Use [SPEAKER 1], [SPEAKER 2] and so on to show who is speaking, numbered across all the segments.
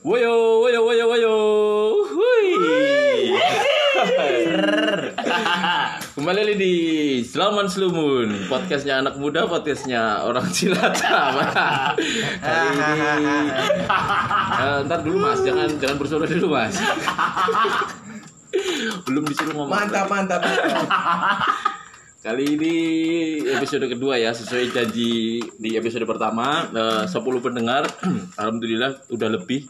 [SPEAKER 1] Woyo, woyo, woyo, woyo. Hui. Kembali lagi di Selamat Slumun Podcastnya anak muda, podcastnya orang Cilacap. Kali ini. Eh, Ntar dulu mas, jangan jangan bersuara dulu mas. Belum disuruh ngomong.
[SPEAKER 2] Mantap, mantap.
[SPEAKER 1] Kali ini episode kedua ya Sesuai janji di episode pertama. Eh, 10 pendengar. Alhamdulillah udah lebih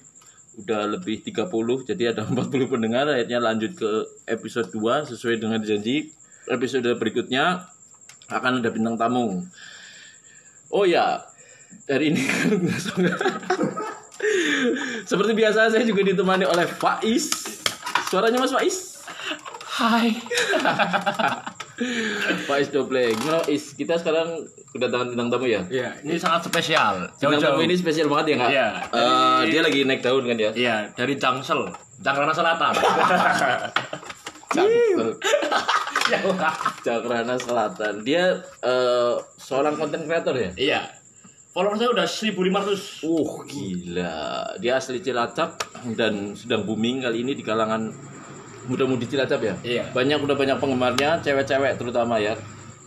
[SPEAKER 1] Udah lebih 30 Jadi ada 40 pendengar. Akhirnya lanjut ke episode 2 Sesuai dengan janji. Episode berikutnya Akan ada bintang tamu. Oh ya Dari ini Seperti biasa saya juga ditemani oleh Faiz. Suaranya Mas Faiz?
[SPEAKER 3] Hai.
[SPEAKER 1] Faiz Dobleng No, Is, kita sekarang kedatangan bintang tamu ya
[SPEAKER 3] Iya, ini sangat spesial.
[SPEAKER 1] Bintang tamu ini spesial banget ya kak?
[SPEAKER 3] Iya.
[SPEAKER 1] Eh, dia lagi naik daun kan ya?
[SPEAKER 3] Iya, dari Jangsel, Jakarta Selatan.
[SPEAKER 1] Jaksel. Jakarta Selatan. Dia eh, seorang konten kreator ya?
[SPEAKER 3] iya. Follower saya udah 1500.
[SPEAKER 1] Uh gila. Dia asli Cilacap dan sedang booming kali ini di kalangan muda-mudi Cilacap ya?
[SPEAKER 3] Iya.
[SPEAKER 1] Banyak udah banyak penggemarnya, cewek-cewek terutama ya.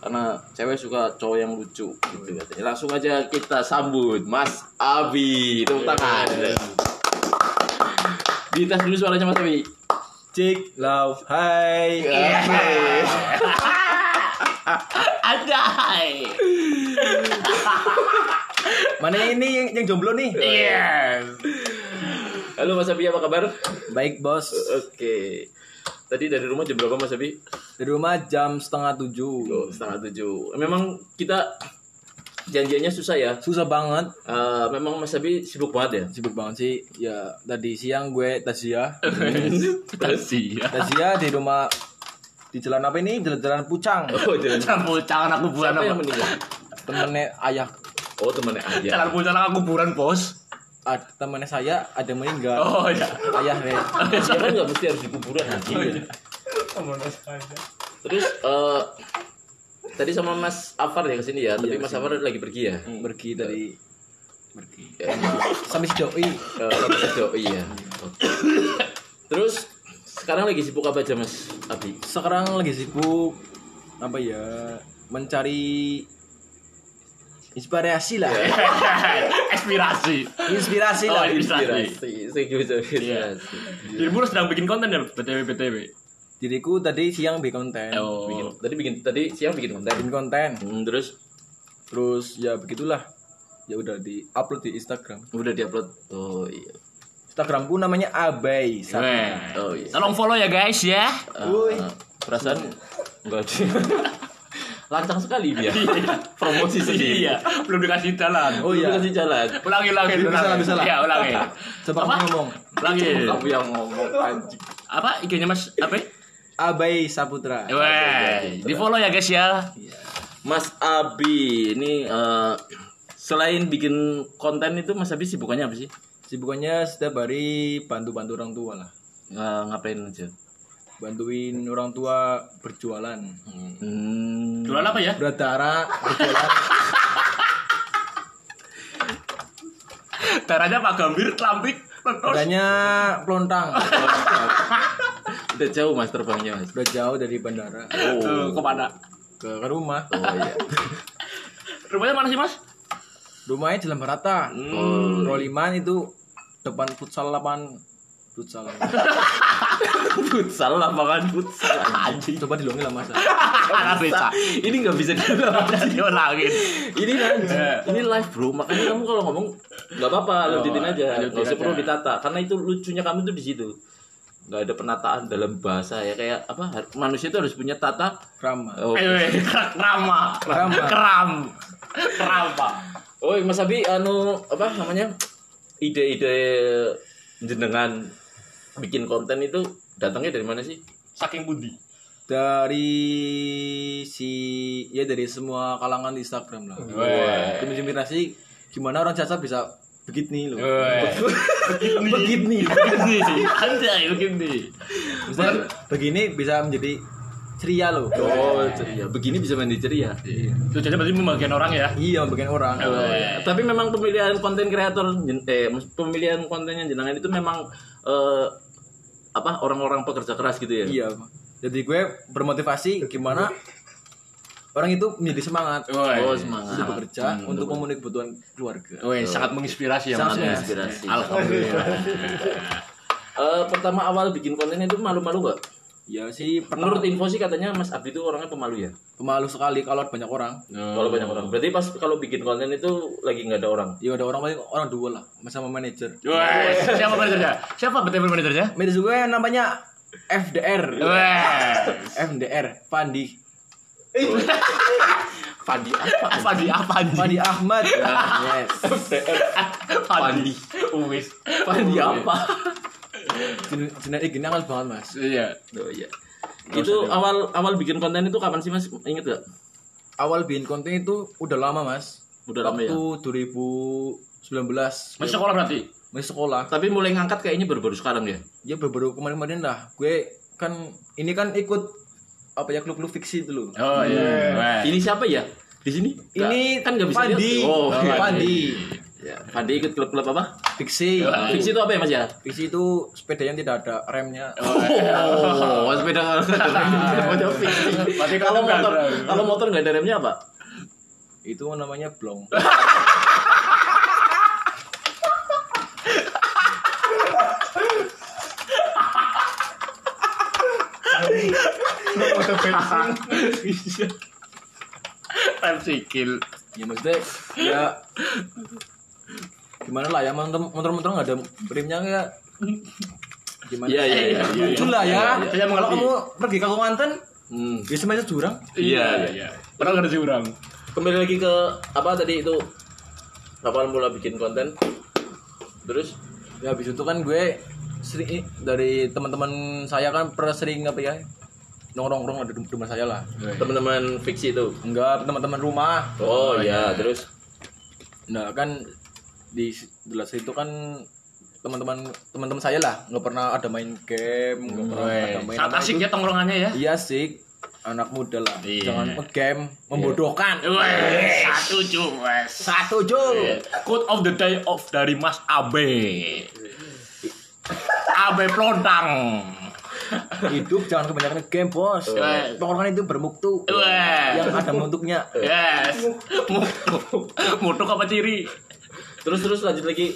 [SPEAKER 1] Karena cewek suka cowok yang lucu gitu katanya. Langsung aja kita sambut Mas Abi. Tepuk tangan. Dites dulu suaranya Mas Abi.
[SPEAKER 2] Cik, love, hai.
[SPEAKER 3] Adai.
[SPEAKER 2] Mana ini yang, yang jomblo nih?
[SPEAKER 3] Yes.
[SPEAKER 1] Halo Mas Abi, apa kabar?
[SPEAKER 2] Baik bos.
[SPEAKER 1] Oke. Tadi dari rumah jam berapa Mas Abi?
[SPEAKER 2] Di rumah jam setengah tujuh.
[SPEAKER 1] Oh, setengah tujuh. Memang kita janjiannya susah ya.
[SPEAKER 2] Susah banget.
[SPEAKER 1] Eh, memang Mas Abi sibuk banget ya.
[SPEAKER 2] Sibuk banget sih. Ya tadi siang gue Tasya.
[SPEAKER 3] Kasih ya.
[SPEAKER 2] Tasya di rumah di jalan apa ini? Jalan-jalan Pucang.
[SPEAKER 1] Oh, jalan.
[SPEAKER 3] Campur jangan aku kuburan
[SPEAKER 1] Siapa yang
[SPEAKER 3] apa?
[SPEAKER 1] meninggal?
[SPEAKER 2] Temennya ayah,
[SPEAKER 1] Oh, temannya aja.
[SPEAKER 3] Jangan pulang aku kuburan, Bos.
[SPEAKER 2] Temennya saya ada yang meninggal.
[SPEAKER 3] Oh iya.
[SPEAKER 2] Ayah nih.
[SPEAKER 1] Dia kan nggak mesti harus di kuburan anjing. Terus eh tadi sama Mas Afar ya ke sini ya, tapi Mas Afar lagi pergi ya.
[SPEAKER 2] Pergi dari
[SPEAKER 3] Pergi.
[SPEAKER 1] Ya,
[SPEAKER 2] sampai si doi.
[SPEAKER 1] eh, kerja. Oh, iya. Oke. Terus sekarang lagi sibuk apa aja Mas Abi?
[SPEAKER 2] Sekarang lagi sibuk apa ya? Mencari inspirasi lah.
[SPEAKER 3] Inspirasi.
[SPEAKER 2] Inspirasi
[SPEAKER 3] Oh,
[SPEAKER 2] lah.
[SPEAKER 3] inspirasi.
[SPEAKER 1] Saya juga
[SPEAKER 3] Iya.
[SPEAKER 1] inspirasi.
[SPEAKER 3] Dirimu sedang bikin konten ya BTW BTW.
[SPEAKER 2] Diriku tadi siang bikin konten.
[SPEAKER 3] Oh.
[SPEAKER 1] Bikin, tadi bikin tadi siang bikin konten.
[SPEAKER 2] Bikin konten.
[SPEAKER 1] Hmm, terus
[SPEAKER 2] Terus ya begitulah. Ya udah di upload di Instagram.
[SPEAKER 1] udah diupload. Oh iya.
[SPEAKER 2] Instagramku namanya Abai.
[SPEAKER 1] Oh iya.
[SPEAKER 3] Tolong follow ya guys ya.
[SPEAKER 1] Eh, perasaan enggak ada. Lancang sekali dia. Promosi sendiri.
[SPEAKER 3] Iya, belum dikasih jalan.
[SPEAKER 2] Oh iya.
[SPEAKER 1] kasih jalan.
[SPEAKER 3] Ulangi, ulangi,
[SPEAKER 2] Bisa
[SPEAKER 3] ulangi.
[SPEAKER 2] lah, bisa lah.
[SPEAKER 3] Iya, ulangi.
[SPEAKER 2] Coba
[SPEAKER 3] Apa?
[SPEAKER 2] kamu ngomong.
[SPEAKER 3] Ulangi.
[SPEAKER 1] Kamu yang ngomong anjing.
[SPEAKER 3] Apa IG-nya Mas? Apa?
[SPEAKER 2] Abai Saputra.
[SPEAKER 3] Weh, di follow ya guys ya.
[SPEAKER 1] Mas Abi ini eh, selain bikin konten itu Mas Abi sibukannya apa sih?
[SPEAKER 2] Sibukannya setiap hari bantu-bantu orang tua lah.
[SPEAKER 1] Eh, ngapain aja?
[SPEAKER 2] Bantuin orang tua berjualan.
[SPEAKER 1] Hmm.
[SPEAKER 3] Jualan apa ya?
[SPEAKER 2] Berdarah, berjualan.
[SPEAKER 3] Darahnya Pak Gambir, Lampik.
[SPEAKER 2] Adanya pelontang.
[SPEAKER 1] Udah jauh Mas terbangnya Mas.
[SPEAKER 2] Udah jauh dari bandara
[SPEAKER 3] Tuh, ke mana?
[SPEAKER 2] ke, ke rumah.
[SPEAKER 1] Oh iya.
[SPEAKER 3] Rumahnya mana sih Mas?
[SPEAKER 2] Rumahnya di Lambarata.
[SPEAKER 3] Hmm.
[SPEAKER 2] Roliman itu depan futsal lapangan futsal.
[SPEAKER 1] futsal lapangan futsal.
[SPEAKER 3] Anjing.
[SPEAKER 2] Coba dilongi lah mas.
[SPEAKER 3] Anak beca.
[SPEAKER 1] Ini nggak bisa.
[SPEAKER 3] Diulangin.
[SPEAKER 1] ini kan ini live bro makanya kamu kalau ngomong nggak apa-apa
[SPEAKER 3] Oh,
[SPEAKER 1] lanjutin aja nggak usah perlu ditata karena itu lucunya kamu tuh di situ nggak ada penataan dalam bahasa ya kayak apa manusia itu harus punya tata
[SPEAKER 2] Rama.
[SPEAKER 1] oh,
[SPEAKER 3] Eh, weh, kerama.
[SPEAKER 2] Kerama.
[SPEAKER 3] Keram. Kerama.
[SPEAKER 1] oh Mas Abi anu apa namanya ide-ide jenengan bikin konten itu datangnya dari mana sih
[SPEAKER 3] Saking budi.
[SPEAKER 2] Dari si ya dari semua kalangan di Instagram lah. Inspirasi gimana orang cacat bisa begini loh.
[SPEAKER 3] Weh. Begini.
[SPEAKER 2] Begini.
[SPEAKER 3] Begini. Anjay, begini.
[SPEAKER 2] Misalnya begini bisa menjadi ceria loh.
[SPEAKER 1] Oh, ceria. Begini bisa mandi ceria.
[SPEAKER 3] Tujuannya berarti membagian orang ya.
[SPEAKER 2] Iya, bagian orang.
[SPEAKER 1] Oh. Tapi memang pemilihan konten kreator eh pemilihan kontennya jenengan itu memang eh, apa orang-orang pekerja keras gitu ya?
[SPEAKER 2] Iya. Jadi gue bermotivasi gimana orang itu menjadi semangat
[SPEAKER 1] Oh, semangat.
[SPEAKER 2] untuk bekerja untuk memenuhi kebutuhan keluarga.
[SPEAKER 3] Wih, sangat menginspirasi ya
[SPEAKER 2] Sangat
[SPEAKER 3] Mas. ya.
[SPEAKER 1] menginspirasi.
[SPEAKER 3] Alhamdulillah.
[SPEAKER 1] Eh, pertama awal bikin konten itu malu-malu nggak?
[SPEAKER 2] Ya sih pernah
[SPEAKER 1] Menurut info sih katanya Mas Abdi itu orangnya pemalu ya.
[SPEAKER 2] pemalu sekali kalau ada banyak orang.
[SPEAKER 1] Kalau banyak orang. Berarti pas kalau bikin konten itu lagi nggak ada orang.
[SPEAKER 2] Ya ada orang paling orang dua lah, sama manajer.
[SPEAKER 3] Siapa manajernya? Siapa betul manajernya?
[SPEAKER 2] Manajer gue namanya FDR. FDR, Pandi.
[SPEAKER 1] Fadi apa?
[SPEAKER 3] Apa di apa di?
[SPEAKER 2] Pandi Ahmad. yes.
[SPEAKER 3] Padi. Wis.
[SPEAKER 1] Fadi apa?
[SPEAKER 2] Jenis gini angel banget, Mas.
[SPEAKER 3] Iya.
[SPEAKER 1] Oh iya. Itu awal awal bikin konten itu kapan sih Mas? Ingat gak?
[SPEAKER 2] Awal bikin konten itu udah lama, Mas.
[SPEAKER 1] Udah lama ya.
[SPEAKER 2] Waktu 2019
[SPEAKER 3] Masih sekolah berarti?
[SPEAKER 2] masih sekolah.
[SPEAKER 1] Tapi mulai ngangkat kayaknya baru-baru sekarang ya.
[SPEAKER 2] Ya baru-baru kemarin-kemarin lah. Gue kan ini kan ikut apa ya klub-klub fiksi itu loh.
[SPEAKER 3] Oh iya. Wih.
[SPEAKER 1] Ini siapa ya? Di sini?
[SPEAKER 2] Ini
[SPEAKER 1] kan nggak bisa
[SPEAKER 2] Pandi.
[SPEAKER 1] lihat. Oh,
[SPEAKER 2] Pandi.
[SPEAKER 1] iya.
[SPEAKER 2] Pandi.
[SPEAKER 1] Ya, Fadi ikut klub-klub apa?
[SPEAKER 2] Fiksi.
[SPEAKER 1] Fiksi itu apa ya Mas ya?
[SPEAKER 2] Fiksi itu sepeda yang tidak ada remnya.
[SPEAKER 1] Oh, sepeda sepeda fiksi.
[SPEAKER 3] Berarti
[SPEAKER 1] Kalau motor,
[SPEAKER 3] ada.
[SPEAKER 1] kalau motor nggak ada remnya apa?
[SPEAKER 2] Itu namanya blong.
[SPEAKER 3] Rem sikil.
[SPEAKER 2] ya maksudnya ya gimana lah ya motor-motor nggak ada remnya ya gimana
[SPEAKER 1] Iya, iya, iya.
[SPEAKER 2] lucu lah ya
[SPEAKER 3] Iya, iya,
[SPEAKER 2] kalau kamu pergi ke Kalimantan
[SPEAKER 1] Hmm.
[SPEAKER 2] bisa main jurang
[SPEAKER 1] Iya,
[SPEAKER 3] iya. Pernah nggak ada jurang?
[SPEAKER 1] Kembali lagi ke apa tadi itu? Kapan mula bikin konten? Terus?
[SPEAKER 2] ya habis itu kan gue sering dari teman-teman saya kan pernah sering apa ya nongkrong-nongkrong ada di rumah saya lah
[SPEAKER 1] Teman-teman fiksi itu.
[SPEAKER 2] enggak teman-teman rumah
[SPEAKER 1] Oh, iya, terus
[SPEAKER 2] nah kan di jelas itu kan teman-teman teman-teman saya lah nggak pernah ada main game nggak pernah ada main
[SPEAKER 3] Sangat
[SPEAKER 2] apa
[SPEAKER 3] asik ya tongkrongannya ya.
[SPEAKER 2] iya sih anak muda lah
[SPEAKER 3] Iya.
[SPEAKER 2] jangan game membodohkan
[SPEAKER 3] Wih, satu wes.
[SPEAKER 2] satu jul
[SPEAKER 3] Quote of the day of dari Mas Abe. Abe Plondang.
[SPEAKER 2] hidup jangan kebanyakan game bos
[SPEAKER 3] Iya.
[SPEAKER 2] tongkrongan itu bermutu
[SPEAKER 3] Wah.
[SPEAKER 2] yang ada bentuknya
[SPEAKER 3] Yes. Mutu. Mutu apa ciri?
[SPEAKER 1] Terus terus lanjut lagi.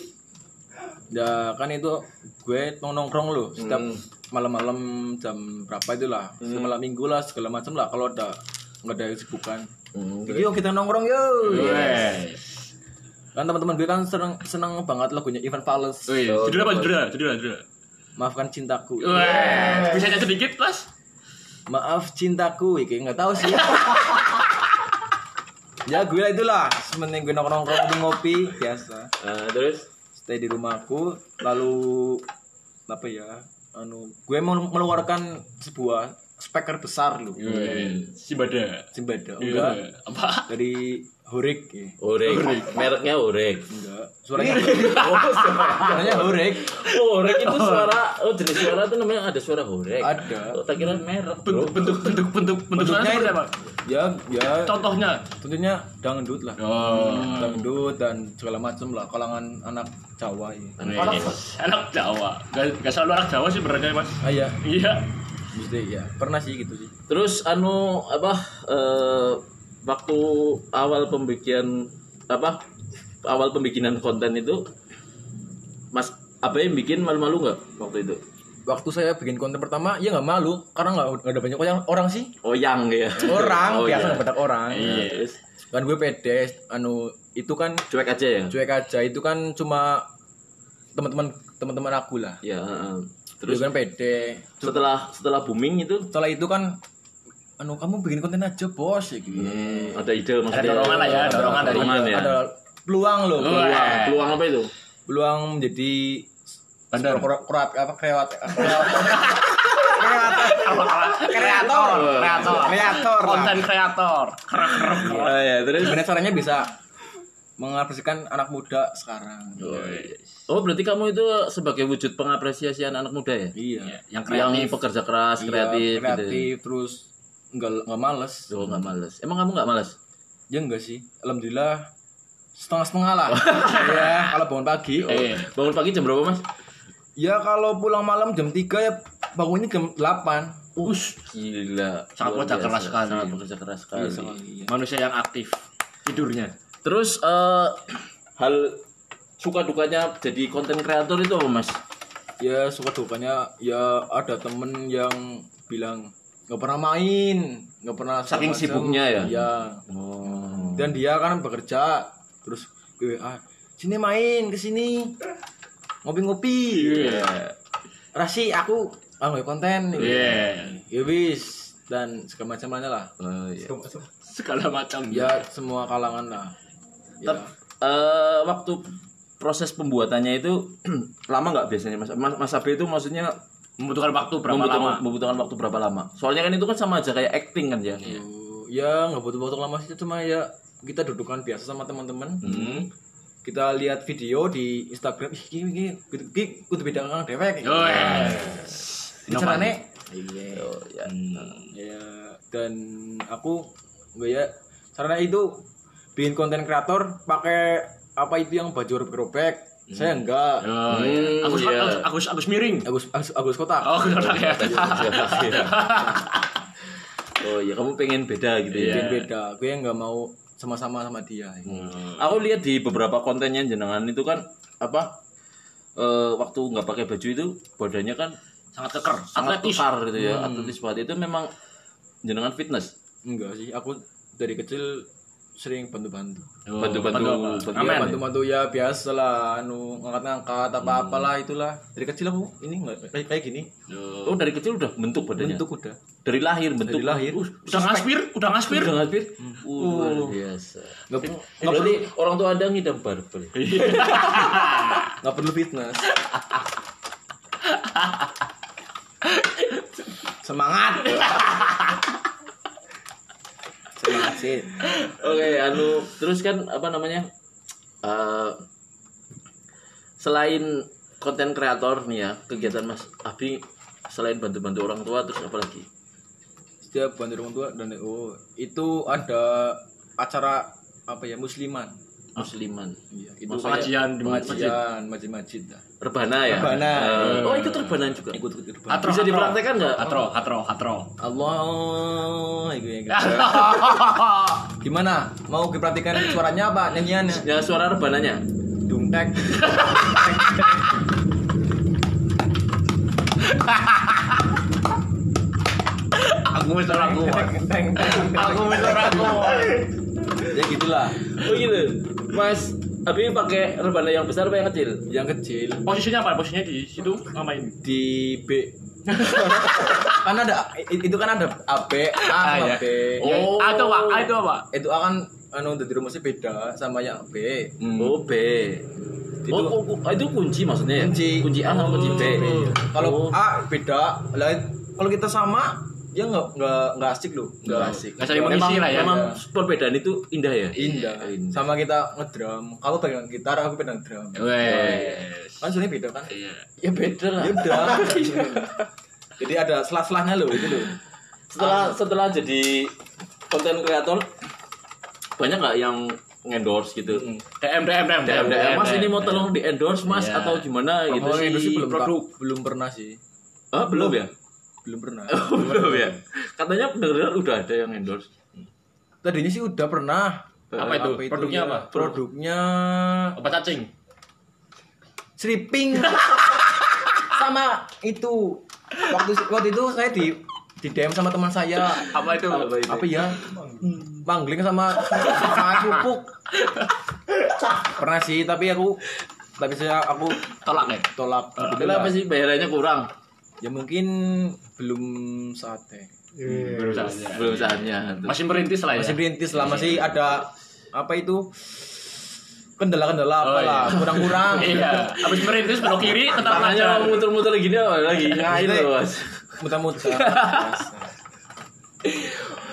[SPEAKER 2] ya kan itu gue nongkrong lo setiap
[SPEAKER 3] Hmm.
[SPEAKER 2] malam-malam jam berapa itulah malam minggu lah segala macam lah kalau ada nggak ada kesibukan
[SPEAKER 1] Hmm.
[SPEAKER 2] yuk kita nongkrong yuk
[SPEAKER 3] Wes.
[SPEAKER 2] kan teman-teman gue kan seneng seneng banget lagunya Ivan Fals
[SPEAKER 3] Wih, judulnya apa judulnya? Judulnya, judulnya.
[SPEAKER 2] maafkan cintaku
[SPEAKER 3] Wah, bisa nyanyi sedikit, Mas?
[SPEAKER 2] maaf cintaku iki nggak tahu sih ya gue lah itulah sementing gue nongkrong nongkrong ngopi biasa.
[SPEAKER 1] Nah, terus?
[SPEAKER 2] Stay di rumahku lalu apa ya anu gue mau mengeluarkan sebuah speaker besar loh.
[SPEAKER 3] Wih, si Bada.
[SPEAKER 2] Simbada
[SPEAKER 3] Iya.
[SPEAKER 2] enggak.
[SPEAKER 3] Apa?
[SPEAKER 2] dari Horek ya.
[SPEAKER 1] Orek. Mereknya Orek.
[SPEAKER 2] enggak suaranya suaranya Horek
[SPEAKER 1] Oh, Orek itu suara oh jenis suara itu namanya ada suara Orek.
[SPEAKER 2] Ada.
[SPEAKER 1] Oh, tak kira merek,
[SPEAKER 3] Bentuk bentuk bentuk bentuk bentuk suaranya seperti apa?
[SPEAKER 2] ya ya
[SPEAKER 3] Contohnya.
[SPEAKER 2] tentunya dangdut lah
[SPEAKER 3] Oh.
[SPEAKER 2] dangdut dan segala macam lah kalangan anak Jawa ya
[SPEAKER 3] Wih, Anak Jawa. Gak, gak selalu anak Jawa sih benernya, Mas.
[SPEAKER 2] ah ya
[SPEAKER 3] Iya.
[SPEAKER 2] mesti ya pernah sih gitu sih
[SPEAKER 1] Terus anu apa eh, waktu awal pembikinan apa awal pembikinan konten itu Mas apa yang bikin malu-malu nggak waktu itu?
[SPEAKER 2] waktu saya bikin konten pertama ya nggak malu karena nggak ada banyak orang orang sih
[SPEAKER 1] Oyang ya.
[SPEAKER 2] orang
[SPEAKER 1] Oh,
[SPEAKER 2] biasa
[SPEAKER 1] iya.
[SPEAKER 2] banyak orang
[SPEAKER 1] Yes.
[SPEAKER 2] kan gue pede anu itu kan
[SPEAKER 1] Cuek aja ya.
[SPEAKER 2] cuek aja itu kan cuma teman-teman teman-teman aku lah
[SPEAKER 1] Ya,
[SPEAKER 2] terus
[SPEAKER 1] terus
[SPEAKER 2] kan pede
[SPEAKER 1] setelah setelah booming itu
[SPEAKER 2] setelah itu kan anu kamu bikin konten aja bos ya gitu
[SPEAKER 1] hmm, ada ide
[SPEAKER 3] Ada
[SPEAKER 1] maksudnya.
[SPEAKER 3] dorongan lah ya, dorongan dari
[SPEAKER 1] Dorongan ya.
[SPEAKER 2] ada peluang loh
[SPEAKER 3] Oh,
[SPEAKER 2] peluang,
[SPEAKER 1] Peluang, peluang apa itu?
[SPEAKER 2] peluang menjadi
[SPEAKER 3] Bandar.
[SPEAKER 2] kurat kurat apa kreat kreator kreator
[SPEAKER 3] Kreator. Konten kreator. Keren keren.
[SPEAKER 1] Oh ya, terus
[SPEAKER 2] gimana caranya bisa mengapresiasikan anak muda sekarang
[SPEAKER 1] Oh, berarti kamu itu sebagai wujud pengapresiasian anak muda ya?
[SPEAKER 2] iya
[SPEAKER 3] Yang
[SPEAKER 1] Yang
[SPEAKER 3] kreatif.
[SPEAKER 1] pekerja keras,
[SPEAKER 2] Iya,
[SPEAKER 1] kreatif, gitu.
[SPEAKER 2] kreatif terus enggak enggak males.
[SPEAKER 1] Oh nggak males. Emang kamu nggak males?
[SPEAKER 2] Ya enggak sih. Alhamdulillah setengah-setengah lah. ya, kalau bangun pagi. oh.
[SPEAKER 3] Eh,
[SPEAKER 1] Bangun pagi jam berapa mas?
[SPEAKER 2] Ya kalau pulang malam jam 3 ya bangunnya jam 8.
[SPEAKER 3] us,
[SPEAKER 1] Gila.
[SPEAKER 3] Sangat pekerja keras sekali.
[SPEAKER 1] Sangat bekerja keras sekali.
[SPEAKER 2] Iya, sekali, ya.
[SPEAKER 3] manusia yang aktif tidurnya.
[SPEAKER 1] Terus eh, hal suka dukanya jadi konten kreator itu apa mas?
[SPEAKER 2] Ya suka dukanya ya ada temen yang bilang nggak pernah main, nggak pernah
[SPEAKER 1] Saking
[SPEAKER 2] macam.
[SPEAKER 1] sibuknya ya?
[SPEAKER 2] Iya.
[SPEAKER 1] Oh.
[SPEAKER 2] Dan dia kan bekerja terus gue ah sini main ke sini ngopi-ngopi.
[SPEAKER 1] Iya.
[SPEAKER 2] Rasi aku ah nggak konten.
[SPEAKER 3] Iya.
[SPEAKER 2] Ya wis dan segala macam lah.
[SPEAKER 1] Oh, iya.
[SPEAKER 3] Segala macam.
[SPEAKER 2] Ya semua kalangan lah. Ya.
[SPEAKER 1] Tep- eh, waktu proses pembuatannya itu lama nggak biasanya mas? Mas, mas Abe itu maksudnya
[SPEAKER 3] Membutuhkan waktu berapa
[SPEAKER 1] membutuhkan,
[SPEAKER 3] lama?
[SPEAKER 1] membutuhkan waktu berapa lama? Soalnya kan itu kan sama aja kayak acting kan ya.
[SPEAKER 2] Oh, ya nggak butuh waktu lama sih cuma ya kita dudukan biasa sama teman-teman
[SPEAKER 1] Hmm.
[SPEAKER 2] kita lihat video di Instagram ih gini gini kudu gini, kudu beda kang dewek
[SPEAKER 3] Oh, iya.
[SPEAKER 2] Ini carane
[SPEAKER 1] Iya. Ya.
[SPEAKER 2] ya dan aku nggak ya caranya itu bikin konten kreator pakai apa itu yang baju robek-robek saya enggak
[SPEAKER 3] Oh,
[SPEAKER 1] Hmm,
[SPEAKER 3] iya. Agus,
[SPEAKER 1] iya.
[SPEAKER 3] Agus, Agus, Agus miring.
[SPEAKER 2] Agus Agus, Agus Kotak
[SPEAKER 3] Oh, kotak ya.
[SPEAKER 1] Oh ya kamu pengen beda gitu ya.
[SPEAKER 2] bikin beda gue nggak mau sama-sama sama dia
[SPEAKER 1] Aku lihat di beberapa kontennya jenengan itu kan apa eh, waktu nggak pakai baju itu badannya kan
[SPEAKER 3] Sangat keker,
[SPEAKER 1] sangat
[SPEAKER 3] atletis.
[SPEAKER 1] kekar gitu ya, atletis banget itu memang jenengan fitness.
[SPEAKER 2] enggak sih aku dari kecil sering bantu-bantu
[SPEAKER 3] Oh,
[SPEAKER 1] Bantu-bantu,
[SPEAKER 3] bantu apa?
[SPEAKER 1] bantu-
[SPEAKER 3] Ngamen.
[SPEAKER 2] Ya, bantu-bantu ya biasa lah, anu ngangkat-ngangkat apa apalah itulah. Dari kecil aku ini kayak, kayak gini.
[SPEAKER 3] Oh.
[SPEAKER 1] Oh dari kecil udah bentuk badannya.
[SPEAKER 2] Bentuk udah.
[SPEAKER 1] Dari lahir bentuk.
[SPEAKER 2] Dari lahir.
[SPEAKER 1] Uh,
[SPEAKER 3] Udah ngaspir, udah ngaspir.
[SPEAKER 1] udah ngaspir. Uh, luar biasa.
[SPEAKER 2] Nggak,
[SPEAKER 1] Eh, berarti orang tua anda ngidam barbel.
[SPEAKER 2] nggak perlu fitness. Semangat.
[SPEAKER 1] Oke, anu terus kan apa namanya? eh, selain konten kreator nih ya, kegiatan Mas Abi selain bantu-bantu orang tua terus apa lagi?
[SPEAKER 2] Setiap bantu orang tua dan oh itu ada acara apa ya musliman.
[SPEAKER 1] Musliman.
[SPEAKER 2] Iya, itu
[SPEAKER 3] Pengajian di masjid.
[SPEAKER 2] pengajian masjid-masjid dah.
[SPEAKER 1] Rebana ya?
[SPEAKER 2] Rebana.
[SPEAKER 1] Eh, oh, ikut rebana juga.
[SPEAKER 2] Ikut ikut
[SPEAKER 3] Hatro,
[SPEAKER 1] Bisa
[SPEAKER 3] hatro.
[SPEAKER 1] dipraktekkan nggak?
[SPEAKER 3] Hatro, hatro, hatro.
[SPEAKER 2] Allah, itu ya. Gimana? Mau diperhatikan suaranya apa? Nyanyiannya?
[SPEAKER 1] Ya suara rebananya.
[SPEAKER 2] Dungtek.
[SPEAKER 3] Aku wis ora kuat.
[SPEAKER 2] Teng, teng.
[SPEAKER 3] Aku wis ora kuat.
[SPEAKER 2] Ya gitulah.
[SPEAKER 1] Oh gitu. Mas Abi pakai rebana yang besar apa yang kecil?
[SPEAKER 2] Yang kecil
[SPEAKER 3] Posisinya apa? Posisinya di situ ngapain?
[SPEAKER 2] di B. kan ada itu kan ada A B A
[SPEAKER 3] Ah,
[SPEAKER 2] sama
[SPEAKER 3] iya.
[SPEAKER 2] B.
[SPEAKER 1] Oh.
[SPEAKER 3] Oh. Itu apa? Ah, Itu apa?
[SPEAKER 2] Itu akan anu dari rumusnya beda sama yang B.
[SPEAKER 1] Oh B.
[SPEAKER 2] Itu-
[SPEAKER 1] oh, ku- ku- itu kunci maksudnya ya?
[SPEAKER 2] Kunci.
[SPEAKER 1] Kunci A sama kunci B.
[SPEAKER 2] Kalau
[SPEAKER 1] Oh.
[SPEAKER 2] A beda, lain kalau kita sama ya nggak nggak nggak asik loh.
[SPEAKER 1] Nggak asik.
[SPEAKER 3] Nggak saling
[SPEAKER 1] memang,
[SPEAKER 3] mengisi lah ya.
[SPEAKER 1] Memang perbedaan itu indah ya.
[SPEAKER 2] Indah.
[SPEAKER 1] Indah.
[SPEAKER 2] Sama kita ngedrum. Kamu pegang gitar, aku pegang drum.
[SPEAKER 3] Wes.
[SPEAKER 2] Kan suaranya beda kan?
[SPEAKER 3] Iya.
[SPEAKER 1] Ya beda lah.
[SPEAKER 2] Ya udah. Jadi ada selah-selahnya loh itu loh.
[SPEAKER 1] Setelah setelah jadi konten kreator banyak nggak yang endorse gitu?
[SPEAKER 3] DM, DM, DM,
[SPEAKER 1] DM, DM, Mas ini mau tolong di endorse Mas
[SPEAKER 3] Iya.
[SPEAKER 1] atau gimana gitu
[SPEAKER 2] Kalau
[SPEAKER 1] sih?
[SPEAKER 2] Belum
[SPEAKER 3] produk.
[SPEAKER 2] belum pernah sih.
[SPEAKER 1] Ah, belum ya?
[SPEAKER 2] Belum pernah.
[SPEAKER 1] belum ya. Katanya dengar udah ada yang endorse.
[SPEAKER 2] Tadinya sih udah pernah.
[SPEAKER 3] Apa itu? Produknya
[SPEAKER 2] ya?
[SPEAKER 3] apa?
[SPEAKER 2] Produknya
[SPEAKER 3] Apa cacing?
[SPEAKER 2] stripping sama itu waktu waktu itu saya di di DM sama teman saya
[SPEAKER 3] Apa itu?
[SPEAKER 2] apa ya mangling sama sama pupuk pernah sih tapi aku tapi saya aku
[SPEAKER 3] Tolak ya?
[SPEAKER 2] tolak
[SPEAKER 1] Padahal apa sih bayarannya kurang?
[SPEAKER 2] Ya mungkin belum saatnya
[SPEAKER 3] Belum saatnya.
[SPEAKER 1] Belum saatnya.
[SPEAKER 3] Masih merintis lah ya.
[SPEAKER 2] masih berintis lah masih ada apa itu kendala-kendala apa
[SPEAKER 3] Oh,
[SPEAKER 2] lah
[SPEAKER 3] iya.
[SPEAKER 2] kurang-kurang
[SPEAKER 3] Iya. Habis merintis belok kiri tetap
[SPEAKER 1] mau muter-muter gini lagi ngain
[SPEAKER 2] Maksudnya-
[SPEAKER 1] loh mas.
[SPEAKER 2] muter-muter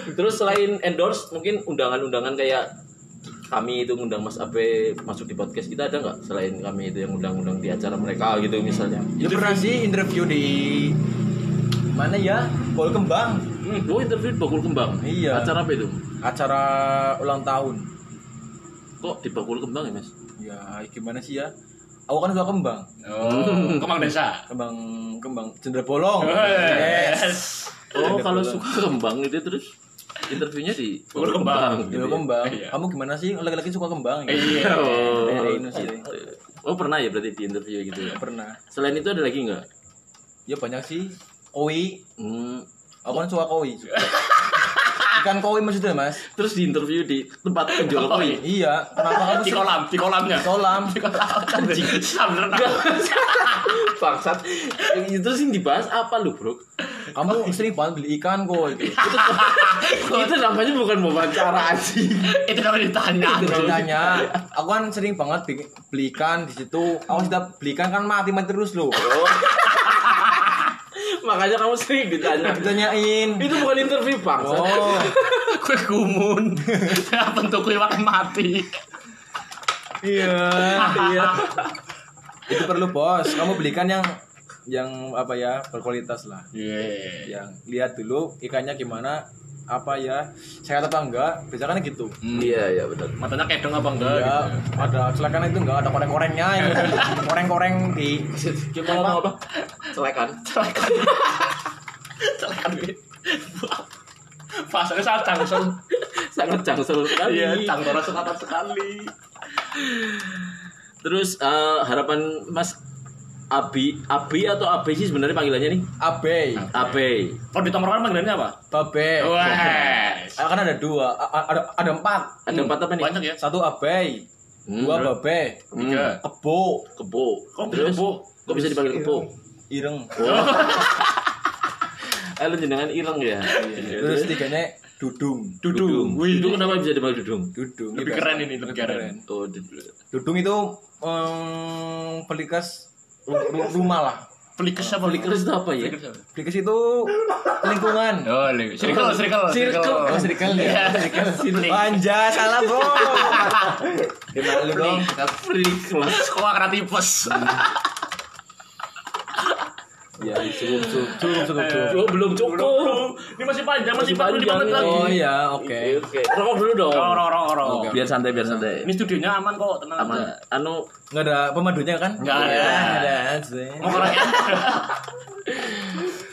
[SPEAKER 1] Terus selain endorse mungkin undangan-undangan kayak kami itu ngundang Mas Abe masuk di podcast kita ada nggak selain kami itu yang undang-undang di acara mereka gitu misalnya
[SPEAKER 2] ya pernah sih interview di Mana ya? Bol kembang.
[SPEAKER 1] Oh interview di Bakul Kembang.
[SPEAKER 2] Iya.
[SPEAKER 1] Acara apa itu?
[SPEAKER 2] Acara ulang tahun.
[SPEAKER 1] Kok di Bakul Kembang ya mas?
[SPEAKER 2] Ya, gimana sih ya? Aku kan suka kembang.
[SPEAKER 3] Oh, kembang desa.
[SPEAKER 2] Kembang kembang cendera bolong.
[SPEAKER 3] Yes.
[SPEAKER 1] Oh
[SPEAKER 2] Ada
[SPEAKER 1] kalau
[SPEAKER 2] bola.
[SPEAKER 1] suka kembang itu terus interviewnya di
[SPEAKER 3] Bakul Kembang.
[SPEAKER 1] gitu
[SPEAKER 2] Ya,
[SPEAKER 1] ya?
[SPEAKER 2] kembang.
[SPEAKER 3] Iya.
[SPEAKER 2] Kamu gimana sih? Laki-laki suka kembang ya?
[SPEAKER 3] Iya.
[SPEAKER 1] Oh.
[SPEAKER 2] Indonesia.
[SPEAKER 1] Oh pernah ya berarti di interview gitu ya?
[SPEAKER 2] Pernah.
[SPEAKER 1] Selain itu ada lagi nggak?
[SPEAKER 2] Ya banyak sih. Koi.
[SPEAKER 1] Hmm,
[SPEAKER 2] Aku kan suka koi. Ikan koi maksudnya mas?
[SPEAKER 1] terus di interview di tempat penjual koi.
[SPEAKER 2] Iya. Kenapa kamu
[SPEAKER 3] Di kolam, di kolamnya.
[SPEAKER 2] Kolam.
[SPEAKER 3] Di kolam. Anjing. Sambil renang.
[SPEAKER 1] Bangsat. Terus yang dibahas apa lu bro?
[SPEAKER 2] Kamu sering banget beli ikan kok. Itu.
[SPEAKER 1] itu namanya bukan wawancara anjing.
[SPEAKER 3] Itu namanya ditanya.
[SPEAKER 2] Itu ceritanya. Aku kan sering banget beli ikan di situ. Aku sudah beli ikan kan mati mati terus loh.
[SPEAKER 1] Makanya kamu sering ditanya.
[SPEAKER 2] Ditanyain.
[SPEAKER 1] itu bukan interview bangsat.
[SPEAKER 2] Oh.
[SPEAKER 3] Kue kumun. Bentuk kue makan mati.
[SPEAKER 2] Iya. Iya. Itu perlu bos. Kamu belikan yang yang apa ya berkualitas lah.
[SPEAKER 3] Iya.
[SPEAKER 2] Yang lihat dulu ikannya gimana apa ya sehat apa enggak biasanya kan gitu
[SPEAKER 1] Iya iya benar.
[SPEAKER 3] Matanya kedong apa enggak?
[SPEAKER 2] ya
[SPEAKER 3] gitu.
[SPEAKER 2] ada celekan itu enggak ada koreng-korengnya itu koreng-koreng di
[SPEAKER 1] Gimana mau apa? Celekan.
[SPEAKER 3] Celekan. Celekan. Pasarnya sangat cangsel.
[SPEAKER 1] Sangat jangsel sekali.
[SPEAKER 3] Iya, cangkora selatan sekali.
[SPEAKER 1] Terus eh, harapan Mas Abi, Abi atau Abi sih sebenarnya panggilannya nih?
[SPEAKER 2] abe
[SPEAKER 1] Abi.
[SPEAKER 3] Kalau di tongkrongan panggilannya apa?
[SPEAKER 2] babe
[SPEAKER 3] Wes.
[SPEAKER 2] Ah, kan ada dua A- ada ada empat
[SPEAKER 1] Ada empat apa nih?
[SPEAKER 3] Banyak ya.
[SPEAKER 2] satu abe
[SPEAKER 1] Hmm.
[SPEAKER 2] dua babe
[SPEAKER 3] Tiga.
[SPEAKER 2] kebo
[SPEAKER 1] Kebo.
[SPEAKER 3] Kok
[SPEAKER 1] Terus
[SPEAKER 3] kebo?
[SPEAKER 1] kok bisa dipanggil kebo?
[SPEAKER 2] ireng
[SPEAKER 1] Eh lu jenengan ireng ya.
[SPEAKER 2] terus tiganya dudung
[SPEAKER 1] Dudung.
[SPEAKER 3] Wih,
[SPEAKER 1] Dudung kenapa bisa dipanggil dudung?
[SPEAKER 2] dudung
[SPEAKER 3] Lebih
[SPEAKER 2] Iya,
[SPEAKER 3] keren ini, lebih keren.
[SPEAKER 1] Oh, dudung.
[SPEAKER 2] dudung itu um, pelikas rumah lah
[SPEAKER 3] Pelikes apa?
[SPEAKER 1] Flickers itu apa ya?
[SPEAKER 2] Pelikas itu lingkungan
[SPEAKER 3] Oh, li- circle, circle,
[SPEAKER 1] Circle.
[SPEAKER 2] Oh, circle ya.
[SPEAKER 3] Iya, circle.
[SPEAKER 2] Panja salah bro. Gimana lu dong?
[SPEAKER 1] Flickers.
[SPEAKER 3] Kok kena tipes?
[SPEAKER 2] Ya cukup cukup cukup cukup. cukup.
[SPEAKER 1] Oh, belum cukup.
[SPEAKER 3] Ini masih panjang, masih
[SPEAKER 1] Masih
[SPEAKER 3] 45 menit
[SPEAKER 1] panjang
[SPEAKER 3] lagi.
[SPEAKER 2] Oh iya oke.
[SPEAKER 1] Oke. Rokok dulu dong.
[SPEAKER 3] Roro, roro, roro.
[SPEAKER 2] Oke.
[SPEAKER 1] Biar santai, biar santai.
[SPEAKER 3] Ini studionya aman kok, tenang
[SPEAKER 1] Aman.
[SPEAKER 3] aja.
[SPEAKER 1] Anu
[SPEAKER 2] Nggak ada pemadunya kan?
[SPEAKER 3] Nggak ada.
[SPEAKER 2] Nggak ada. sih.
[SPEAKER 3] Mau orangnya?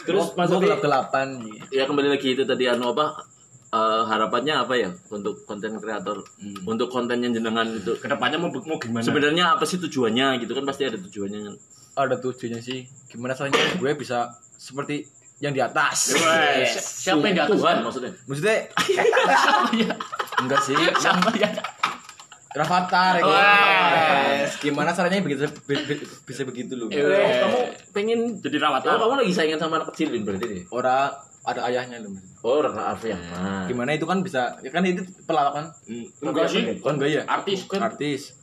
[SPEAKER 1] terus
[SPEAKER 2] Gua-
[SPEAKER 1] Mas
[SPEAKER 2] gua
[SPEAKER 1] Abi,
[SPEAKER 2] gelap gelapan.
[SPEAKER 1] ya kembali lagi itu tadi anu apa eh, harapannya apa ya untuk konten kreator untuk konten yang jenengan itu
[SPEAKER 3] Ke depannya mau mau gimana?
[SPEAKER 1] sebenarnya apa sih tujuannya gitu kan pasti ada tujuannya kan
[SPEAKER 2] Ada tujuannya sih. Gimana caranya gue bisa seperti yang di atas?
[SPEAKER 3] Wes. Siapa yang di atas?
[SPEAKER 1] Tuhan maksudnya
[SPEAKER 2] Maksudnya
[SPEAKER 3] ya?
[SPEAKER 2] enggak sih.
[SPEAKER 3] Siapa ya?
[SPEAKER 2] Rafathar ya.
[SPEAKER 3] Wes.
[SPEAKER 2] Gimana caranya begitu be- be- bisa begitu loh?
[SPEAKER 3] Iya.
[SPEAKER 1] oh, kamu pengen
[SPEAKER 3] Jadi rawat.
[SPEAKER 1] oh, kamu lagi saingan sama anak kecil ini berarti nih
[SPEAKER 2] Orang ada ayahnya loh.
[SPEAKER 1] oh Raffi yang mana
[SPEAKER 2] Gimana itu kan bisa ya kan itu pelawak kan?
[SPEAKER 3] Enggak sih.
[SPEAKER 2] Kan enggak ya?
[SPEAKER 3] Artis kan.
[SPEAKER 2] Artis.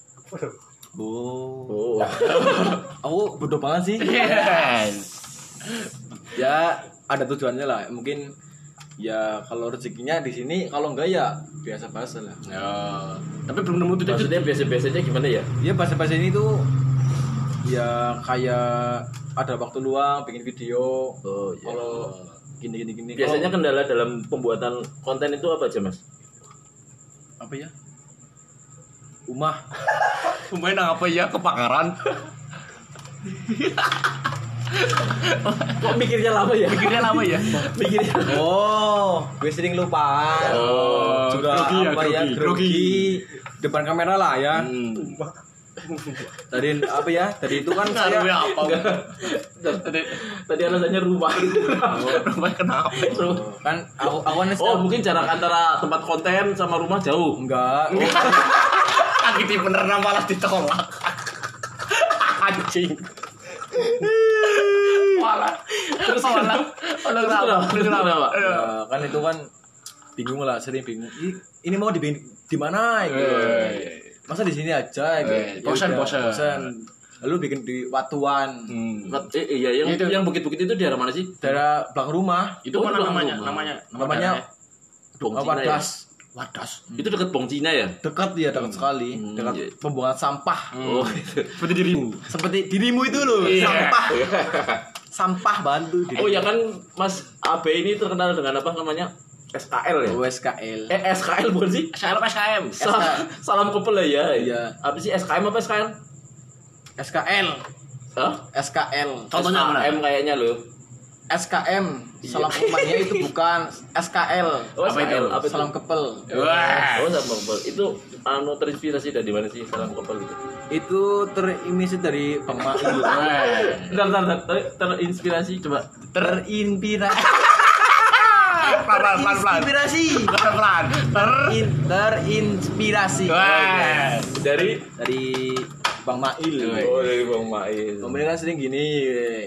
[SPEAKER 1] Oh
[SPEAKER 2] Oh. Aku bodoh banget sih.
[SPEAKER 3] Yes.
[SPEAKER 2] Ya ada tujuannya lah. Mungkin ya kalau rezekinya di sini kalau enggak ya biasa-biasa lah.
[SPEAKER 3] Ya. Tapi belum nemu titik
[SPEAKER 1] maksudnya biasa-biasanya gimana ya
[SPEAKER 2] Ya bahasa-bahasa ini tuh ya kayak ada waktu luang bikin video.
[SPEAKER 1] oh iya
[SPEAKER 2] Kalau gini-gini gini.
[SPEAKER 1] biasanya kendala dalam pembuatan konten itu apa aja mas
[SPEAKER 2] apa ya? Rumah.
[SPEAKER 3] Pemain apa ya kebakaran?
[SPEAKER 1] kok mikirnya lama ya
[SPEAKER 3] Pikirnya lama ya?
[SPEAKER 1] mikirnya
[SPEAKER 2] Oh, gue sering lupa.
[SPEAKER 1] Oh,
[SPEAKER 2] juga
[SPEAKER 3] grogi ya,
[SPEAKER 2] apa ya,
[SPEAKER 3] grogi.
[SPEAKER 2] grogi. Depan kamera lah ya.
[SPEAKER 3] Hmm.
[SPEAKER 2] Tadi apa ya? Tadi itu kan
[SPEAKER 3] Saya
[SPEAKER 2] saya
[SPEAKER 3] apa? Tadi
[SPEAKER 1] tadi alasannya rumah
[SPEAKER 3] rumah kenapa?
[SPEAKER 2] kan aku aku kan
[SPEAKER 1] oh mungkin jarak antara tempat konten sama rumah jauh
[SPEAKER 2] enggak.
[SPEAKER 3] Kaki di bener malah ditolak. Anjing. Malah. Terus malah.
[SPEAKER 1] Terus kenapa? Terus kenapa?
[SPEAKER 3] Iya.
[SPEAKER 2] Ya, kan itu kan bingung lah, sering bingung. Ini mau di di mana gitu.
[SPEAKER 3] Eh.
[SPEAKER 2] Masa di sini aja gitu.
[SPEAKER 3] Bosan, bosan.
[SPEAKER 2] Lalu bikin di Watuan.
[SPEAKER 3] Hmm.
[SPEAKER 1] Eh, iya yang
[SPEAKER 3] Itu.
[SPEAKER 1] yang bukit-bukit itu di arah mana sih
[SPEAKER 2] Daerah belakang rumah.
[SPEAKER 3] Itu
[SPEAKER 1] Oh,
[SPEAKER 3] mana namanya?
[SPEAKER 1] rumah.
[SPEAKER 3] Namanya
[SPEAKER 2] Namanya
[SPEAKER 1] Bong
[SPEAKER 2] Wadas.
[SPEAKER 3] Wadas.
[SPEAKER 1] itu dekat Bong Cina ya
[SPEAKER 2] Dekat ya, dekat sekali.
[SPEAKER 1] Hmm,
[SPEAKER 2] Dekat
[SPEAKER 1] iya.
[SPEAKER 2] pembuangan sampah.
[SPEAKER 1] oh
[SPEAKER 3] Seperti dirimu.
[SPEAKER 2] Seperti dirimu itu loh,
[SPEAKER 3] Iya.
[SPEAKER 2] sampah. sampah bantu
[SPEAKER 1] Oh ya kan Mas AB ini terkenal dengan apa namanya? SKL ya?
[SPEAKER 2] USKL
[SPEAKER 1] Eh SKL bukan sih?
[SPEAKER 3] SKM SKM.
[SPEAKER 1] Sa- salam kepel ya.
[SPEAKER 2] Iya.
[SPEAKER 1] Apa sih SKM apa SKL?
[SPEAKER 2] SKL
[SPEAKER 1] Hah?
[SPEAKER 2] SKL
[SPEAKER 3] Contohnya?
[SPEAKER 1] SKM kayaknya loh.
[SPEAKER 2] SKM salam kepelnya itu bukan SKL
[SPEAKER 1] Oh,
[SPEAKER 3] Apa itu?
[SPEAKER 1] Apa itu?
[SPEAKER 2] salam kepel
[SPEAKER 3] Wah.
[SPEAKER 1] Oh, salam kepel. Itu anu terinspirasi dari mana sih salam kepel itu?
[SPEAKER 2] itu terinspirasi dari Bang Mail
[SPEAKER 3] Wah.
[SPEAKER 1] Bentar, bentar, bentar. Ter- terinspirasi coba.
[SPEAKER 2] terinspirasi
[SPEAKER 3] Pelan pelan pelan.
[SPEAKER 2] terinspirasi
[SPEAKER 3] Pelan pelan. Ter.
[SPEAKER 2] In- terinspirasi
[SPEAKER 3] Wah.
[SPEAKER 1] Dari
[SPEAKER 2] dari Bang Mail
[SPEAKER 1] Oh, dari Bang Mail.
[SPEAKER 2] Ini kan sering gini,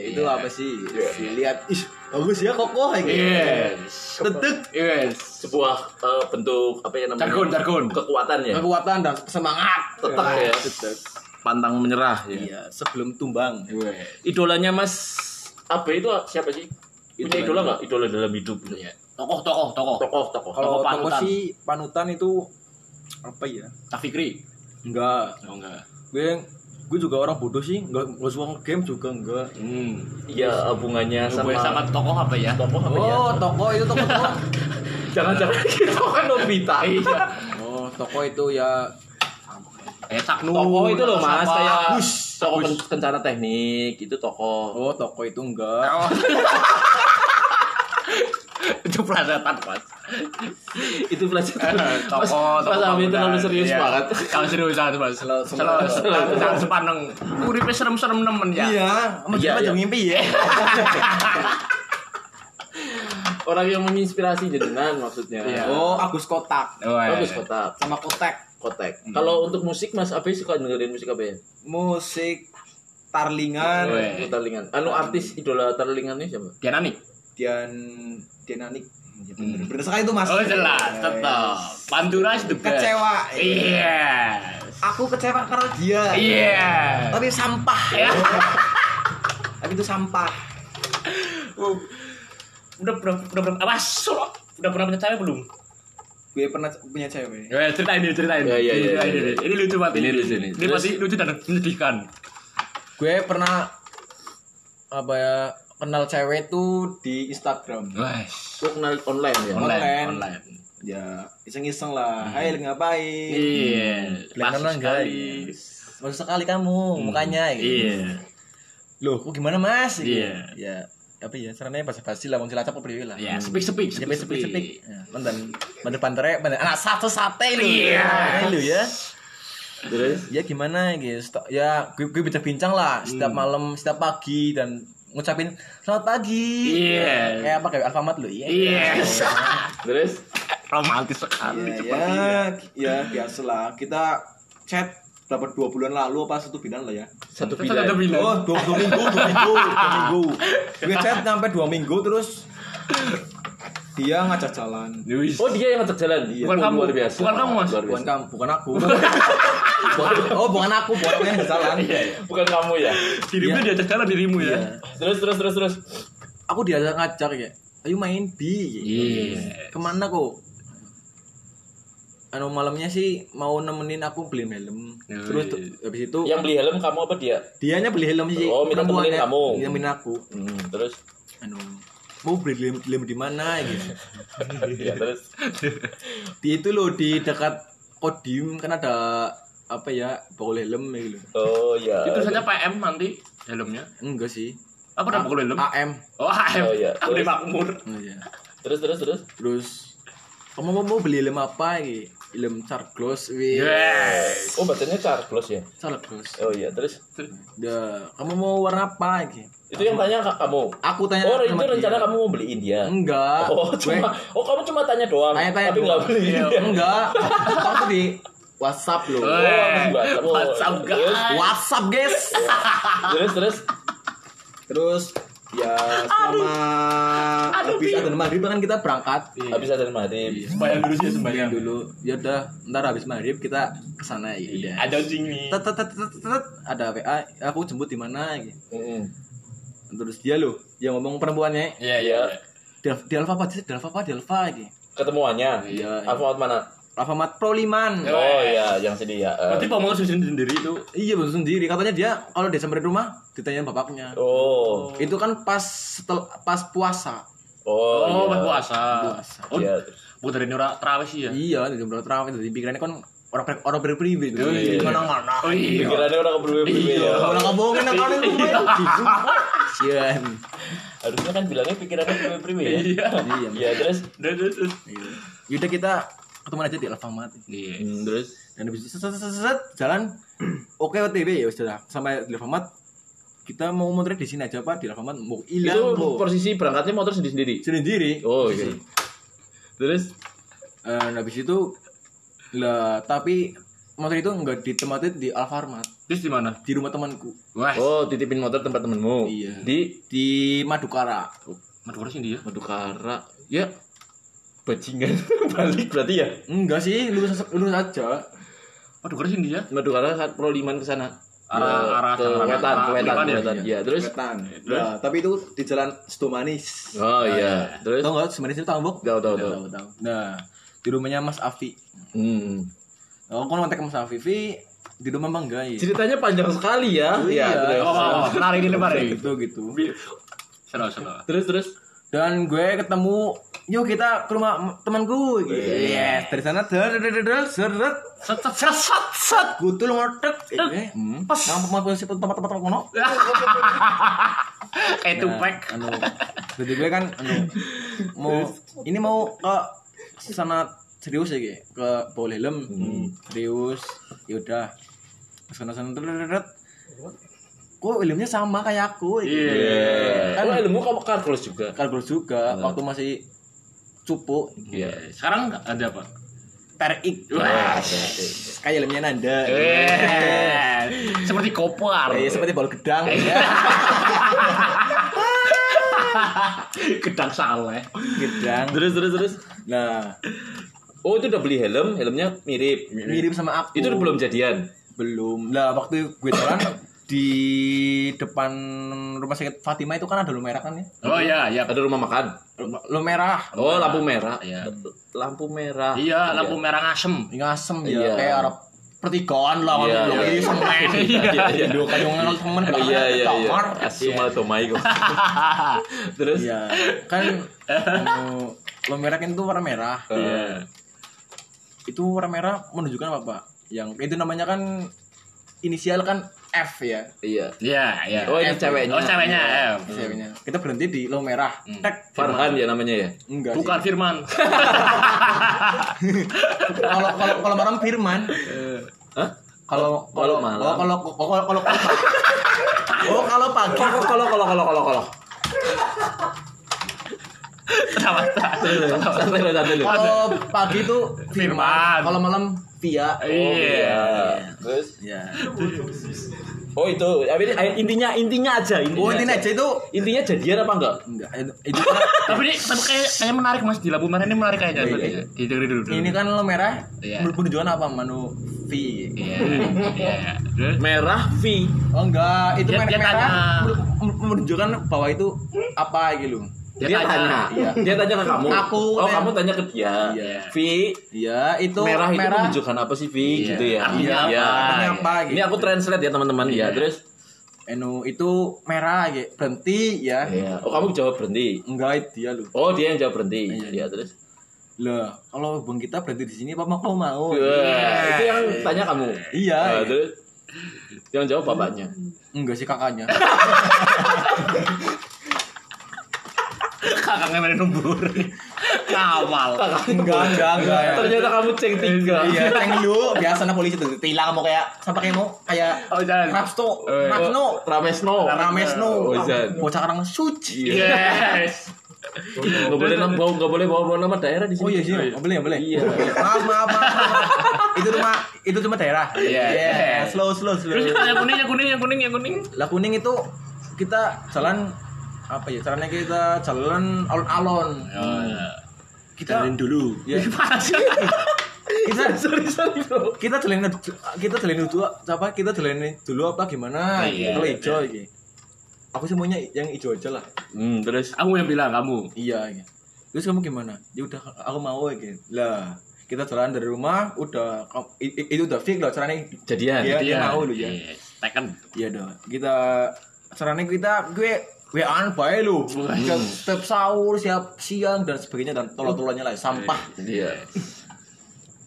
[SPEAKER 2] itu
[SPEAKER 3] Iya.
[SPEAKER 2] apa sih?
[SPEAKER 1] Iya.
[SPEAKER 2] Si lihat, ih bagus ya kokoh ya.
[SPEAKER 3] Yes.
[SPEAKER 2] Tetek
[SPEAKER 3] Yes.
[SPEAKER 1] Sebuah eh, bentuk apa ya namanya?
[SPEAKER 3] Jargon, jargon.
[SPEAKER 1] Kekuatan ya.
[SPEAKER 2] kekuatan dan semangat.
[SPEAKER 1] Tetap ya.
[SPEAKER 2] Tetek.
[SPEAKER 1] Pantang menyerah ya.
[SPEAKER 2] Iya, sebelum tumbang.
[SPEAKER 3] Wes.
[SPEAKER 1] Idolanya Mas AB itu siapa sih? Punya
[SPEAKER 2] Idolanya.
[SPEAKER 1] idola nggak? Idola dalam hidup.
[SPEAKER 3] Iya. Tokoh tokoh tokoh.
[SPEAKER 1] Tokoh, tokoh.
[SPEAKER 2] Kalau
[SPEAKER 3] Tokoh
[SPEAKER 2] toko
[SPEAKER 3] panutan.
[SPEAKER 2] sih panutan itu apa ya?
[SPEAKER 3] Tafikri.
[SPEAKER 2] Enggak.
[SPEAKER 3] Oh enggak.
[SPEAKER 2] Gue gue juga orang bodoh sih, enggak enggak suka game juga enggak.
[SPEAKER 3] Hmm.
[SPEAKER 1] Iya hubungannya
[SPEAKER 3] Sama,
[SPEAKER 1] sama
[SPEAKER 3] sama tokoh apa ya?
[SPEAKER 1] tokoh apa ya?
[SPEAKER 2] Oh, toko itu toko toko.
[SPEAKER 1] Jangan-jangan kita kan Nobita.
[SPEAKER 3] Iya.
[SPEAKER 2] oh, toko itu ya
[SPEAKER 3] Eh Saknu.
[SPEAKER 1] Tokoh itu loh Mas
[SPEAKER 3] Siapa?
[SPEAKER 1] kayak
[SPEAKER 2] Gus.
[SPEAKER 1] tokoh ken- kencana teknik itu tokoh.
[SPEAKER 2] oh, toko itu enggak.
[SPEAKER 3] Oh. itu pelajaran mas
[SPEAKER 1] itu pelajaran. Mas,
[SPEAKER 3] tokoh
[SPEAKER 1] Mas Abi terlalu serius
[SPEAKER 3] Iya.
[SPEAKER 1] banget.
[SPEAKER 3] kalau serius banget mas
[SPEAKER 2] Selalu-
[SPEAKER 3] selalu jangan sepaneng uripe serem-serem nemen ya
[SPEAKER 2] Iya, sama
[SPEAKER 1] Iya, iya.
[SPEAKER 2] mimpi ya.
[SPEAKER 1] Orang yang menginspirasi jenengan maksudnya.
[SPEAKER 3] Iya.
[SPEAKER 2] Oh, Agus Kotak
[SPEAKER 3] Wah.
[SPEAKER 1] Bagus kotak.
[SPEAKER 2] sama Kotek.
[SPEAKER 1] Kotek. Kalau untuk musik Mas Abi suka dengerin musik apa ya?
[SPEAKER 2] Musik Tarlingan,
[SPEAKER 3] Weh.
[SPEAKER 1] Tarlingan. Anu artis idola Tarlingan ini siapa?
[SPEAKER 3] Diana nih
[SPEAKER 2] Dian Diananik. Ya, bener, bener sekali itu Mas.
[SPEAKER 3] oh jelas
[SPEAKER 2] Yes.
[SPEAKER 3] tetap Pantura the best
[SPEAKER 2] Kecewa.
[SPEAKER 3] iya
[SPEAKER 2] Aku kecewa karena dia.
[SPEAKER 3] iya
[SPEAKER 2] Tapi sampah.
[SPEAKER 3] Ya.
[SPEAKER 2] Tapi itu sampah.
[SPEAKER 3] Uh, udah udah udah udah apa solo udah pernah punya cewek belum
[SPEAKER 2] Gue pernah punya cewek.
[SPEAKER 3] Ya, ceritain ini, ceritain.
[SPEAKER 1] Ya, ya, ya,
[SPEAKER 3] Ceritain
[SPEAKER 1] ya,
[SPEAKER 3] ini. lucu banget.
[SPEAKER 1] Ini lucu nih.
[SPEAKER 3] Ini pasti lucu dan menyedihkan.
[SPEAKER 2] Gue pernah apa ya kenal cewek tuh di Instagram.
[SPEAKER 3] Wes.
[SPEAKER 1] Lu kenal online ya?
[SPEAKER 2] Online.
[SPEAKER 3] Online. Online.
[SPEAKER 2] Ya, iseng-iseng lah. Hai, lagi ngapain?
[SPEAKER 3] Iya.
[SPEAKER 2] Pas sekali. Baru sekali kamu mukanya gitu.
[SPEAKER 3] Iya.
[SPEAKER 2] Loh, kok gimana Mas? Gitu.
[SPEAKER 3] Iya.
[SPEAKER 2] Ya, apa ya? Caranya basa-basi lah, wong cilacap apa priwe lah.
[SPEAKER 3] Ya, sepik sepik
[SPEAKER 2] Sepik sepik sepik. Ya, Mantan mantan pantere, mantan anak satu sate lu.
[SPEAKER 3] Iya.
[SPEAKER 2] Lu ya.
[SPEAKER 1] Terus?
[SPEAKER 2] Ya gimana gitu. Ya, gue, gue bincang-bincang lah setiap malam, setiap pagi dan ngucapin selamat pagi.
[SPEAKER 3] Iya.
[SPEAKER 2] Kayak apa kayak Alfamart lu ya.
[SPEAKER 3] Yes.
[SPEAKER 1] Terus?
[SPEAKER 3] Romantis sekali
[SPEAKER 2] Ya,
[SPEAKER 3] seperti
[SPEAKER 2] ya, ya biasalah. Kita chat berapa dua bulan lalu apa satu bulan lah ya.
[SPEAKER 1] Satu bilan.
[SPEAKER 2] Oh, dua, dua minggu, dua minggu, dua minggu. Gue chat sampai dua minggu terus dia ngajak jalan.
[SPEAKER 1] Oh dia yang ngajak jalan?
[SPEAKER 3] Bukan
[SPEAKER 1] Oh,
[SPEAKER 3] kamu.
[SPEAKER 1] Luar biasa.
[SPEAKER 3] Bukan kamu, Mas.
[SPEAKER 1] Luar
[SPEAKER 2] Bukan kamu, bukan aku. oh, bukan aku, bukan aku yang ngajak jalan.
[SPEAKER 1] Bukan kamu ya?
[SPEAKER 3] Dirimu
[SPEAKER 2] Iya.
[SPEAKER 3] diajak jalan dirimu ya.
[SPEAKER 2] Iya.
[SPEAKER 1] Terus, terus, terus, terus.
[SPEAKER 2] Aku diajak ngajak ya. Ayo main B.
[SPEAKER 3] Iya.
[SPEAKER 2] Ke mana kok? Anu malamnya sih mau nemenin aku beli helm.
[SPEAKER 3] Oh,
[SPEAKER 2] Terus
[SPEAKER 3] iya.
[SPEAKER 2] habis itu
[SPEAKER 1] Yang beli helm kamu apa dia?
[SPEAKER 2] dianya beli helm sih.
[SPEAKER 1] Oh, minta temenin
[SPEAKER 2] perempuannya.
[SPEAKER 1] kamu.
[SPEAKER 2] Dia nemenin aku.
[SPEAKER 1] Hmm, terus?
[SPEAKER 2] Anu mau beli helm, helm di mana gitu.
[SPEAKER 1] ya, terus?
[SPEAKER 2] Di itu loh di dekat podium kan ada apa ya bakul helm gitu.
[SPEAKER 1] Oh ya.
[SPEAKER 3] Itu saja PM nanti helmnya.
[SPEAKER 2] Enggak sih.
[SPEAKER 3] Apa udah pukul helm?
[SPEAKER 2] AM.
[SPEAKER 3] Oh, AM.
[SPEAKER 1] Oh, iya.
[SPEAKER 3] Aku di makmur.
[SPEAKER 2] Oh, iya.
[SPEAKER 1] Terus, terus, terus.
[SPEAKER 2] Terus kamu mau, mau beli helm apa gitu? Helm Charglos, wih.
[SPEAKER 3] Yes.
[SPEAKER 1] Oh bacanya Charglos ya?
[SPEAKER 2] Charglos.
[SPEAKER 1] Oh iya, terus?
[SPEAKER 2] Ya, kamu mau warna apa gitu?
[SPEAKER 1] Itu yang tanya ka- kamu?
[SPEAKER 2] Aku tanya
[SPEAKER 1] Oh itu rencana
[SPEAKER 2] dia.
[SPEAKER 1] kamu mau beliin dia?
[SPEAKER 2] Enggak.
[SPEAKER 1] Oh
[SPEAKER 2] Gue-
[SPEAKER 1] cuma, oh kamu cuma tanya doang,
[SPEAKER 2] tanya-tanya
[SPEAKER 1] tapi nggak
[SPEAKER 2] doang.
[SPEAKER 1] beli.
[SPEAKER 3] Iya.
[SPEAKER 2] Enggak. Aku di WhatsApp loh.
[SPEAKER 1] Oh, masih WhatsApp. Oh,
[SPEAKER 3] WhatsApp,
[SPEAKER 1] terus,
[SPEAKER 3] guys.
[SPEAKER 2] WhatsApp, guys.
[SPEAKER 1] terus, terus.
[SPEAKER 2] Terus ya selama habis ada maghrib kan kita berangkat.
[SPEAKER 1] Habis ada maghrib.
[SPEAKER 3] Sembayang dulu sih sembayang.
[SPEAKER 2] dulu ya udah ntar habis maghrib kita ke sana ya udah
[SPEAKER 3] Ada sini.
[SPEAKER 2] ada WA aku jemput di mana gitu. Terus dia loh yang ngomong perempuannya
[SPEAKER 3] Iya, iya.
[SPEAKER 2] Alfa apa sih di Alfa apa di Alfa gitu
[SPEAKER 1] Ketemuannya.
[SPEAKER 2] Iya, iya.
[SPEAKER 1] Alfamart mana?
[SPEAKER 2] Alfamart Pro Liman.
[SPEAKER 1] Oh iya, yang sedih ya. Eh,
[SPEAKER 3] Berarti Pak sendiri sendiri itu.
[SPEAKER 2] Iya betul sendiri. Katanya dia kalau dia sampai rumah ditanya bapaknya.
[SPEAKER 1] Oh.
[SPEAKER 2] Itu kan pas setel pas puasa.
[SPEAKER 1] Oh,
[SPEAKER 3] Oh,
[SPEAKER 1] iya.
[SPEAKER 3] pas puasa.
[SPEAKER 2] Puasa.
[SPEAKER 3] Oh,
[SPEAKER 1] Iya.
[SPEAKER 3] bukan dari ora terawih sih ya.
[SPEAKER 2] Iya, di berapa terawih jadi pikirannya kan orang ber- orang berpriwe gitu.
[SPEAKER 3] Oh, iya.
[SPEAKER 2] Mana-mana.
[SPEAKER 3] Oh iya.
[SPEAKER 1] Pikirannya orang keberbeda
[SPEAKER 3] Iya.
[SPEAKER 1] ya.
[SPEAKER 2] Orang ngomongin kan itu bingung. Sian.
[SPEAKER 1] Harusnya kan bilangnya pikirannya keberbeda ya.
[SPEAKER 3] Iya.
[SPEAKER 2] Iya.
[SPEAKER 1] Iya, terus
[SPEAKER 3] terus. terus.
[SPEAKER 2] Iya. Yaudah kita ketemu aja di Alfamart.
[SPEAKER 3] Iya.
[SPEAKER 1] Hmm, terus
[SPEAKER 2] Dan habis itu set, set, set, set, jalan oke OTW ya sudah sampai di Alfamart kita mau motor di sini aja Pak di Alfamart mau
[SPEAKER 1] itu
[SPEAKER 2] hilang Bu.
[SPEAKER 1] posisi berangkatnya motor sendiri-sendiri.
[SPEAKER 2] sendiri.
[SPEAKER 1] Oh, iya. Terus
[SPEAKER 2] Eh, habis itu lah tapi motor itu enggak ditempatin di Alfamart
[SPEAKER 3] Terus di mana?
[SPEAKER 2] di rumah temanku
[SPEAKER 3] Wah.
[SPEAKER 1] oh, titipin motor tempat temenmu.
[SPEAKER 2] Iya.
[SPEAKER 1] Di
[SPEAKER 2] di Madukara
[SPEAKER 3] Madura sih dia.
[SPEAKER 1] Madukara. Ya. Bajingan balik berarti ya.
[SPEAKER 2] enggak sih lurus lurus aja
[SPEAKER 3] Madura sih dia.
[SPEAKER 1] Madukara saat Pro Liman ke sana.
[SPEAKER 3] Arah-
[SPEAKER 1] Ya,
[SPEAKER 3] arah
[SPEAKER 1] ke wetan, ke
[SPEAKER 3] Arah
[SPEAKER 1] wetan,
[SPEAKER 3] ya?
[SPEAKER 1] wetan. Iya, terus
[SPEAKER 2] Wetan.
[SPEAKER 3] Terus?
[SPEAKER 2] Nah, tapi itu di jalan Stomanis
[SPEAKER 1] Oh iya, terus
[SPEAKER 2] tahu nggak Stomanis itu tahu Bok?
[SPEAKER 1] tahu tahu tahu.
[SPEAKER 2] nah di rumahnya Mas Afi
[SPEAKER 1] Hmm.
[SPEAKER 2] Oh, aku kontak Mas Afifi di rumah Manggai.
[SPEAKER 1] Ceritanya panjang sekali ya.
[SPEAKER 2] Iya.
[SPEAKER 1] terus.
[SPEAKER 3] Oh, oh, oh. Lari ini lebar ya.
[SPEAKER 2] Gitu gitu.
[SPEAKER 3] Seru, seru.
[SPEAKER 1] Terus terus.
[SPEAKER 2] Dan gue ketemu, yuk kita ke rumah temanku. Yes, dari sana der der der der seret
[SPEAKER 3] Set, set, set, set, set.
[SPEAKER 2] gutul ngotek. Eh, hmm.
[SPEAKER 3] Pas.
[SPEAKER 2] Kamu mau posisi tempat-tempat kono?
[SPEAKER 3] Kayak tupek.
[SPEAKER 2] anu, jadi gue kan anu mau ini mau ke sana serius ya Ki. ke Paul Helm serius yaudah ke sana sana der. kok ilmunya sama kayak aku
[SPEAKER 3] Iya.
[SPEAKER 1] Kan ilmu kamu kalkulus juga.
[SPEAKER 2] kalkulus juga waktu masih cupu
[SPEAKER 1] Iya.
[SPEAKER 3] Sekarang ada apa?
[SPEAKER 2] terik
[SPEAKER 3] Wah.
[SPEAKER 2] kayak ilmunya Nanda
[SPEAKER 3] Eh, seperti kopar.
[SPEAKER 2] Eh, seperti bal gedang
[SPEAKER 3] Gedang saleh.
[SPEAKER 2] gedang
[SPEAKER 1] Terus terus terus.
[SPEAKER 2] nah
[SPEAKER 1] Oh itu udah beli helm, helmnya mirip.
[SPEAKER 2] mirip sama aku
[SPEAKER 1] Itu belum jadian.
[SPEAKER 2] belum lah waktu gue jalan di depan rumah sakit Fatima itu kan ada lo merah kan ya
[SPEAKER 3] Oh iya, iya.
[SPEAKER 1] Ada rumah makan.
[SPEAKER 2] lo merah
[SPEAKER 1] Oh lampu merah.
[SPEAKER 3] Iya.
[SPEAKER 1] Lampu merah.
[SPEAKER 3] Iya, lampu merah ngasem.
[SPEAKER 2] ini asem ya
[SPEAKER 1] Iya.
[SPEAKER 2] kayak Arab pertigaan lah
[SPEAKER 1] Iya,
[SPEAKER 2] lo
[SPEAKER 1] iya.
[SPEAKER 2] ini semen
[SPEAKER 3] Iya,
[SPEAKER 1] iya.
[SPEAKER 2] Kayak ngenal semen
[SPEAKER 1] Iya iya iya.
[SPEAKER 2] kamar
[SPEAKER 1] Asuma tomai kok. Terus.
[SPEAKER 2] iya kan lo merah kan itu warna merah
[SPEAKER 1] Iya.
[SPEAKER 2] itu warna merah menunjukkan apa pak yang itu namanya kan inisial kan F ya
[SPEAKER 1] Iya.
[SPEAKER 3] Iya, iya.
[SPEAKER 1] Oh ini
[SPEAKER 2] F.
[SPEAKER 1] ceweknya.
[SPEAKER 3] Oh, ceweknya. eh.
[SPEAKER 2] ceweknya kita berhenti di lo merah tek
[SPEAKER 1] Farhan ya namanya ya.
[SPEAKER 2] enggak
[SPEAKER 3] Bukan
[SPEAKER 2] sih.
[SPEAKER 3] Firman.
[SPEAKER 2] kalau kalau kalau malam Firman
[SPEAKER 1] Hah?
[SPEAKER 2] kalau
[SPEAKER 1] Kalau
[SPEAKER 2] kalau
[SPEAKER 1] malam.
[SPEAKER 2] oh, kalau kalau kalau kalau oh kalau pagi
[SPEAKER 1] Kalau kalau kalau kalau kalau kalau.
[SPEAKER 2] Pagi itu
[SPEAKER 3] Firman.
[SPEAKER 2] Firman kalau malam Via
[SPEAKER 3] Iya.
[SPEAKER 1] Terus
[SPEAKER 2] ya
[SPEAKER 1] Oh itu, Tapi ini- intinya intinya aja intinya.
[SPEAKER 2] oh ini aja itu
[SPEAKER 1] Intinya jadian apa enggak?
[SPEAKER 2] enggak itu, itu
[SPEAKER 3] Tapi ini tapi kayak kayak menarik Mas di lampu merah ini menarik kayaknya.
[SPEAKER 1] Iya,
[SPEAKER 3] tadi.
[SPEAKER 1] iya.
[SPEAKER 3] Didengerin dulu. dulu.
[SPEAKER 2] ini kan lo merah
[SPEAKER 3] Iya.
[SPEAKER 2] menunjukkan apa manu V
[SPEAKER 3] Iya. Iya.
[SPEAKER 1] Merah V.
[SPEAKER 2] oh enggak itu merah
[SPEAKER 3] dia
[SPEAKER 2] merah men- menunjukkan bahwa itu apa gitu
[SPEAKER 3] Dia
[SPEAKER 1] Dia,
[SPEAKER 3] tanya.
[SPEAKER 1] tanya.
[SPEAKER 2] Iya.
[SPEAKER 1] Dia tanya ke kamu.
[SPEAKER 2] Aku
[SPEAKER 1] Oh, kamu tanya ke dia.
[SPEAKER 2] Iya.
[SPEAKER 1] V.
[SPEAKER 2] ya itu
[SPEAKER 1] merah itu
[SPEAKER 2] merah
[SPEAKER 1] menunjukkan apa sih V
[SPEAKER 3] Iya.
[SPEAKER 1] gitu ya?
[SPEAKER 3] Artinya
[SPEAKER 1] Iya.
[SPEAKER 3] apa?
[SPEAKER 2] artinya apa gitu
[SPEAKER 1] Ini aku translate ya teman-teman ya.
[SPEAKER 3] Iya.
[SPEAKER 1] Terus
[SPEAKER 2] enu itu merah gitu berhenti ya
[SPEAKER 1] Iya. Oh, kamu jawab berhenti.
[SPEAKER 2] enggak dia lu
[SPEAKER 1] Oh, dia yang jawab berhenti.
[SPEAKER 2] Iya.
[SPEAKER 1] Iya, terus.
[SPEAKER 2] lah kalau bang kita berhenti di sini apa mau mau
[SPEAKER 1] Wah, itu yang tanya kamu.
[SPEAKER 2] iya
[SPEAKER 1] Nah, terus yang jawab bapaknya.
[SPEAKER 2] enggak sih kakaknya
[SPEAKER 3] Kakak ngemelin numbur. Kawal.
[SPEAKER 2] enggak enggak enggak ya.
[SPEAKER 1] Ternyata kamu ceng tiga.
[SPEAKER 2] iya ceng lu biasa na polisi tuh tilang kamu kayak sampai kayak mau kayak
[SPEAKER 3] Oh, jangan.
[SPEAKER 2] Rapsto
[SPEAKER 3] Eh,
[SPEAKER 2] Rapsno
[SPEAKER 1] Ramesno.
[SPEAKER 2] Ramesno
[SPEAKER 1] Oh, Zan.
[SPEAKER 2] bocah karang suci
[SPEAKER 3] Yes.
[SPEAKER 1] Nggak boleh nama bawa nggak boleh bawa bawa nama daerah di sini.
[SPEAKER 2] oh iya sih nggak boleh nggak boleh
[SPEAKER 1] Iya.
[SPEAKER 2] maaf maaf maaf, itu cuma itu cuma daerah
[SPEAKER 3] Iya.
[SPEAKER 2] Iya, slow slow slow
[SPEAKER 3] Terus yang kuning, yang kuning, yang kuning, yang kuning.
[SPEAKER 2] lah kuning itu kita jalan apa ya caranya kita jalan alon-alon
[SPEAKER 3] Oh, iya.
[SPEAKER 2] kita dulu ya kita
[SPEAKER 1] Sorry sorry bro.
[SPEAKER 2] kita jalanin kita jalanin dulu apa kita jalanin dulu apa gimana
[SPEAKER 3] Iya,
[SPEAKER 2] kalau
[SPEAKER 3] iya,
[SPEAKER 2] hijau iki aku sih maunya yang hijau aja lah
[SPEAKER 1] Hmm, terus
[SPEAKER 3] Kamu yang bilang kamu.
[SPEAKER 2] iya iki. terus kamu gimana ya udah aku mau iki lah kita jalan dari rumah udah itu udah fix loh caranya
[SPEAKER 1] Jadian.
[SPEAKER 2] Iya, dia
[SPEAKER 3] Iya.
[SPEAKER 2] mau lu ya.
[SPEAKER 3] Yes. Tekken.
[SPEAKER 2] Iya dong. Kita caranya kita gue WA-an bae lu. Setiap sahur, siap siang dan sebagainya dan tolong-tolongnya lah sampah
[SPEAKER 1] Iya.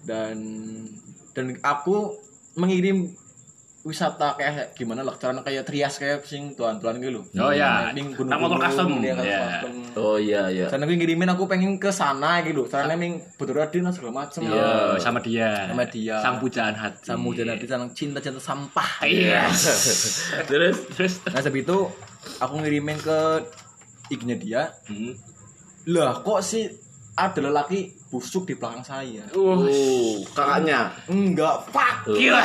[SPEAKER 2] dan dan aku mengirim wisata kayak gimana lah caranya kayak trias kayak sing tuan-tuan gitu loh.
[SPEAKER 3] Oh ya,
[SPEAKER 2] Ning
[SPEAKER 3] tak motor custom.
[SPEAKER 2] Iya,
[SPEAKER 3] Iya.
[SPEAKER 1] Oh iya iya.
[SPEAKER 2] Caranya gue ngirimin aku pengen ke sana gitu. Caranya ming betul adin segala macem.
[SPEAKER 3] Iya, sama dia.
[SPEAKER 2] Sama dia.
[SPEAKER 3] Sang pujaan hati.
[SPEAKER 2] Sama dan nanti sang cinta-cinta sampah.
[SPEAKER 3] Iya.
[SPEAKER 1] Terus
[SPEAKER 3] Terus
[SPEAKER 2] Nah sebab itu aku ngirimin ke IG-nya dia.
[SPEAKER 3] Hmm.
[SPEAKER 2] Lah kok sih ada lelaki busuk di belakang saya?
[SPEAKER 3] Uh,
[SPEAKER 1] oh, kakaknya.
[SPEAKER 2] Enggak, fuck.
[SPEAKER 3] gila.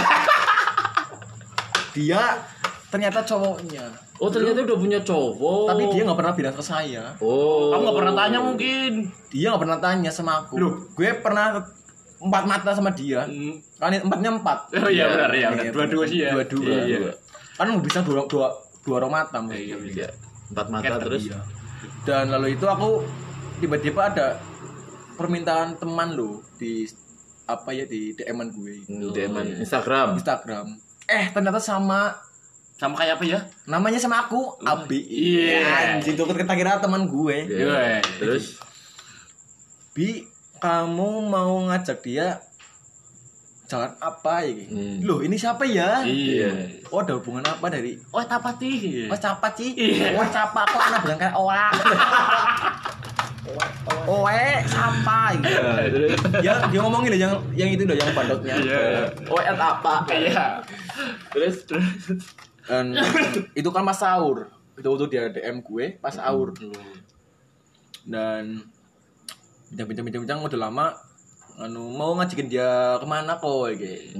[SPEAKER 2] Dia ternyata cowoknya.
[SPEAKER 1] Oh, ternyata udah punya cowok.
[SPEAKER 2] Tapi dia nggak pernah bilang ke saya.
[SPEAKER 1] Oh.
[SPEAKER 3] Kamu gak pernah tanya mungkin.
[SPEAKER 2] Dia nggak pernah tanya sama aku. Gue pernah empat mata sama dia.
[SPEAKER 3] Hmm.
[SPEAKER 2] Kan empatnya empat.
[SPEAKER 3] Oh iya benar ya,
[SPEAKER 2] Iya,
[SPEAKER 3] benar. Dua-dua sih ya.
[SPEAKER 2] Dua-dua.
[SPEAKER 3] Iya, iya.
[SPEAKER 1] Dua.
[SPEAKER 2] Kan bisa dua dua dua orang mata. Mbak.
[SPEAKER 3] Iya,
[SPEAKER 1] Iya. Empat mata
[SPEAKER 3] Cat
[SPEAKER 1] terus.
[SPEAKER 2] Iya. Dan lalu itu aku tiba-tiba ada permintaan teman lo di apa ya di DM-an gue
[SPEAKER 1] Hmm, DM-an Instagram.
[SPEAKER 2] Instagram. Eh ternyata sama
[SPEAKER 3] Sama kayak apa ya?
[SPEAKER 2] namanya sama aku Abi.
[SPEAKER 3] Iya.
[SPEAKER 2] Anjing tuh kita kira teman gue.
[SPEAKER 3] Iya.
[SPEAKER 1] Terus
[SPEAKER 2] Bi, kamu mau ngajak dia jalan apa ya?
[SPEAKER 1] Hmm.
[SPEAKER 2] Loh, ini siapa ya?
[SPEAKER 3] Iya.
[SPEAKER 2] Oh, ada hubungan apa dari
[SPEAKER 3] Oh, apa sih?
[SPEAKER 2] Oh, capa sih?
[SPEAKER 3] Iya.
[SPEAKER 2] Oh, capa kok anak bilang kayak orang. Oh, eh, sapa gitu. Ya, dia ngomongin yang yang itu loh yang bandotnya.
[SPEAKER 3] Iya.
[SPEAKER 1] oh at apa?
[SPEAKER 3] Iya.
[SPEAKER 1] Terus terus
[SPEAKER 2] Dan itu kan pas sahur. Itu waktu dia DM gue pas sahur. Dan bincang-bincang-bincang udah lama anu mau ngajakin dia ke mana kok gitu.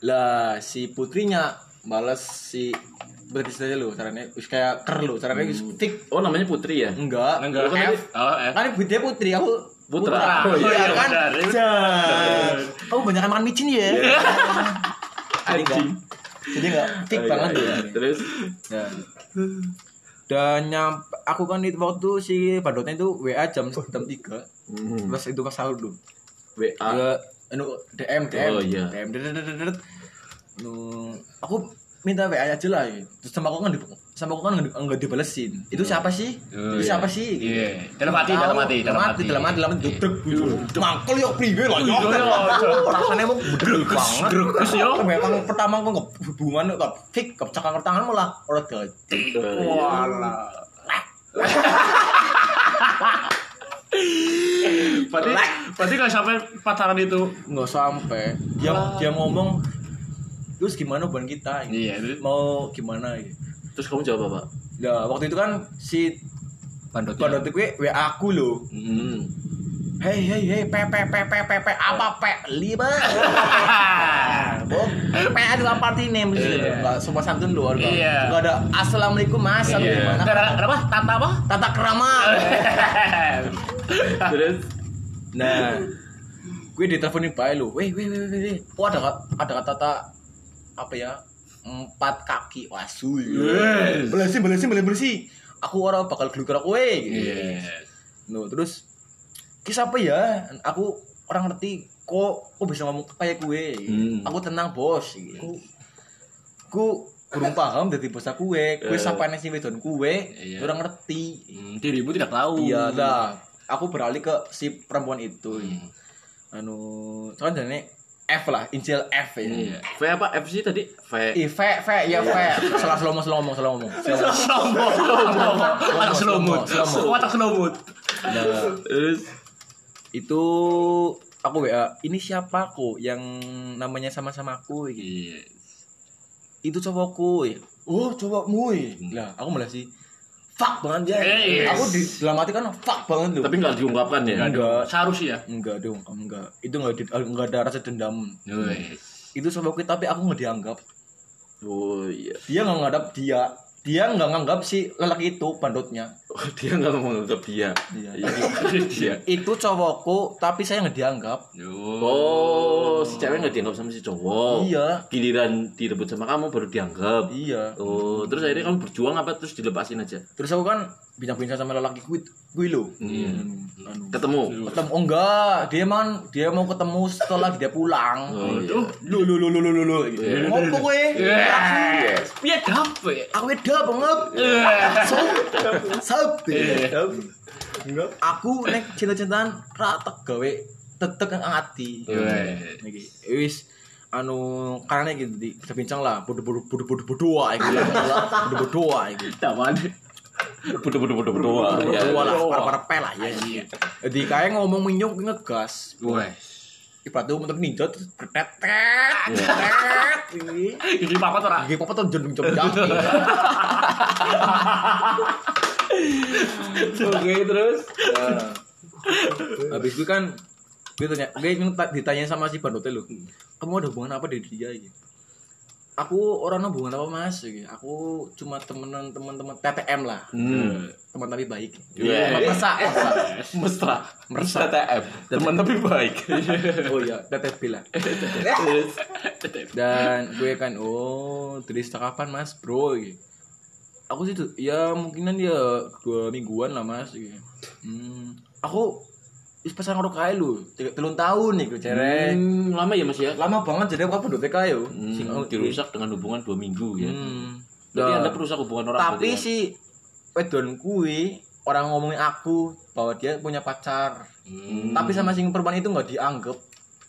[SPEAKER 2] Lah si putrinya balas si berarti saja lo caranya wis kayak ker lo caranya wis fix
[SPEAKER 1] Oh, namanya Putri ya?
[SPEAKER 2] enggak
[SPEAKER 3] Enggak kan
[SPEAKER 2] F.
[SPEAKER 3] Oh,
[SPEAKER 2] kan dia putri aku
[SPEAKER 1] Putra.
[SPEAKER 2] oh,
[SPEAKER 3] Oh,
[SPEAKER 2] iya
[SPEAKER 3] iya,
[SPEAKER 2] kan
[SPEAKER 3] benar.
[SPEAKER 2] Jan. kamu banyak makan micin ya jadi enggak jadi enggak fix
[SPEAKER 1] Oh, iya,
[SPEAKER 2] banget
[SPEAKER 1] iya.
[SPEAKER 2] tuh
[SPEAKER 1] Terus
[SPEAKER 2] Ya. Dan nyampe aku kan itu waktu si bandotnya itu WA jam jam 3
[SPEAKER 1] hmm,
[SPEAKER 2] Terus itu pas sahur tuh.
[SPEAKER 1] WA.
[SPEAKER 2] Anu DM DM.
[SPEAKER 1] Oh, iya.
[SPEAKER 2] DM. Nu, aku minta WA aja lah ya. Terus sama aku kan di- sama aku kan nggak dibalesin. Itu siapa sih?
[SPEAKER 3] Oh,
[SPEAKER 2] itu
[SPEAKER 3] iya.
[SPEAKER 2] siapa sih?
[SPEAKER 3] Iya. Dalam hati, dalam hati, dalam hati.
[SPEAKER 2] dalam hati, dalam hati, dalam hati. Mangkel yuk priwe lah yo.
[SPEAKER 3] Iya, iya.
[SPEAKER 2] Rasanya mau bedel banget.
[SPEAKER 3] Terus yo.
[SPEAKER 2] Memang pertama aku hubungan kok fix kecakar tangan malah orang gaji.
[SPEAKER 3] Walah. Berarti, berarti nggak sampai pacaran itu.
[SPEAKER 2] nggak sampai dia dia ngomong terus gimana hubungan kita
[SPEAKER 3] Iya,
[SPEAKER 2] mau gimana gitu.
[SPEAKER 1] Terus kamu jawab apa?
[SPEAKER 2] nah waktu itu kan si
[SPEAKER 3] Bandot.
[SPEAKER 2] bandot gue wa aku loh
[SPEAKER 1] Hmm.
[SPEAKER 2] hei hei hei pe pe pe pe pe pe apa pe lima Bok, pe ada apa nih mesti
[SPEAKER 3] Iya.
[SPEAKER 2] nggak semua santun doang
[SPEAKER 3] Iya.
[SPEAKER 2] nggak ada assalamualaikum mas
[SPEAKER 3] Iya.
[SPEAKER 2] gimana
[SPEAKER 3] Ada ada apa? Tata apa?
[SPEAKER 2] tata kerama
[SPEAKER 1] Terus
[SPEAKER 2] nah gue diteleponin bae lo weh weh weh weh weh. oh ada ada kata kata apa ya empat kaki wasul
[SPEAKER 3] Yes.
[SPEAKER 2] belesi belesi belesi belesi aku orang bakal gelukur aku weh gitu.
[SPEAKER 3] Iya.
[SPEAKER 2] no terus kisah apa ya aku orang ngerti kok kok bisa ngomong kayak gue
[SPEAKER 1] Hmm.
[SPEAKER 2] aku tenang bos gitu. ku kurang paham dari bos aku gue gue
[SPEAKER 1] Eh.
[SPEAKER 2] siapa nih si wedon gue
[SPEAKER 3] Iya.
[SPEAKER 2] orang ngerti
[SPEAKER 3] Hmm, Dirimu tidak tahu.
[SPEAKER 2] iya dah aku beralih ke si perempuan itu
[SPEAKER 3] Hmm.
[SPEAKER 2] anu kan jadi F lah inisial F ya
[SPEAKER 3] Iya.
[SPEAKER 1] V apa? F sih tadi? V.
[SPEAKER 2] Ih, V, V, ya V. Salah slow mo, slow mo, slow mo.
[SPEAKER 3] Slow mo, slow mo. Watak slow mood.
[SPEAKER 2] Slow mo.
[SPEAKER 3] Watak slow mood.
[SPEAKER 2] Nah,
[SPEAKER 1] Terus
[SPEAKER 2] itu aku WA, ini siapa kok yang namanya sama-sama aku gitu.
[SPEAKER 3] Iya.
[SPEAKER 2] Itu cowokku ya. Oh, cowokmu ya. Lah, aku malah sih fuck banget ya.
[SPEAKER 3] Eh,
[SPEAKER 2] Aku di dalam hati kan fuck banget loh.
[SPEAKER 1] tapi nggak diungkapkan ya?
[SPEAKER 2] Enggak.
[SPEAKER 3] Seharusnya ya.
[SPEAKER 2] Enggak dong, enggak. Itu enggak di, enggak ada rasa dendam.
[SPEAKER 3] Wes.
[SPEAKER 2] Itu cowokku tapi aku nggak dianggap.
[SPEAKER 1] Oh iya.
[SPEAKER 2] Dia nggak ngadap dia. Dia nggak nganggap si lelaki itu bandotnya.
[SPEAKER 1] Oh, dia nggak mau menganggap dia.
[SPEAKER 2] Iya.
[SPEAKER 1] Dia.
[SPEAKER 2] itu cowokku tapi saya nggak dianggap
[SPEAKER 1] Oh, si cewek nggak dianggap sama si cowok.
[SPEAKER 2] Iya.
[SPEAKER 1] Giliran direbut sama kamu baru dianggap.
[SPEAKER 2] iya
[SPEAKER 1] Oh, terus akhirnya kamu berjuang apa terus dilepasin aja?
[SPEAKER 2] terus aku kan bincang-bincang sama lelaki gue gue lo
[SPEAKER 1] Ketemu.
[SPEAKER 2] ketemu oh enggak dia man dia mau ketemu setelah dia pulang
[SPEAKER 1] Oh, iya.
[SPEAKER 2] lu lu lu lu lu lu lu ngopo kowe
[SPEAKER 3] Piye dapet?
[SPEAKER 2] aku banget sabe enggak aku nek cinta-cintaan rata gawe tetek nang ati. Iki wis anu karena gitu di kita bincang lah bodoh bodoh bodoh bodoh bodoh iki lah bodoh bodoh wae iki.
[SPEAKER 3] Taman.
[SPEAKER 1] Bodoh bodoh bodoh bodoh.
[SPEAKER 2] bodoh
[SPEAKER 1] Ya.
[SPEAKER 2] bodoh lah para para pel lah ya jadi kayak ngomong minyuk ngegas.
[SPEAKER 3] Wes.
[SPEAKER 2] Ibarat motor ninja terus bertetet tetet ini
[SPEAKER 3] Iki papa tuh.
[SPEAKER 2] Gigi papa tuh jendung jam
[SPEAKER 1] Oke, terus.
[SPEAKER 2] habis itu kan gue tanya gue minta ditanya sama si Bandote lu kamu ada hubungan apa dari dia? gitu aku orang hubungan apa mas aku cuma temenan teman-teman TTM lah
[SPEAKER 1] Hmm.
[SPEAKER 2] teman tapi baik
[SPEAKER 1] Iya.
[SPEAKER 2] masa masa
[SPEAKER 1] Mesra.
[SPEAKER 2] Mesra.
[SPEAKER 1] TTM. Teman tapi baik.
[SPEAKER 2] oh iya TTP lah
[SPEAKER 1] Terus.
[SPEAKER 2] dan gue kan oh sejak kapan mas bro aku sih tuh ya mungkinan ya dua mingguan lah mas hmm, aku is pasang rokok aja lu tiga telung tahun nih cerek
[SPEAKER 1] Hmm, lama ya Mas ya?
[SPEAKER 2] lama banget jadi aku udah TK yo
[SPEAKER 1] Hmm,
[SPEAKER 2] Sing-
[SPEAKER 1] dirusak dengan hubungan dua minggu ya.
[SPEAKER 2] Hmm. Nah,
[SPEAKER 1] Anda perusak hubungan orang
[SPEAKER 2] tapi
[SPEAKER 1] ya?
[SPEAKER 2] si wedon kui orang ngomongin aku bahwa dia punya pacar
[SPEAKER 1] Hmm.
[SPEAKER 2] tapi sama sing perempuan itu nggak dianggap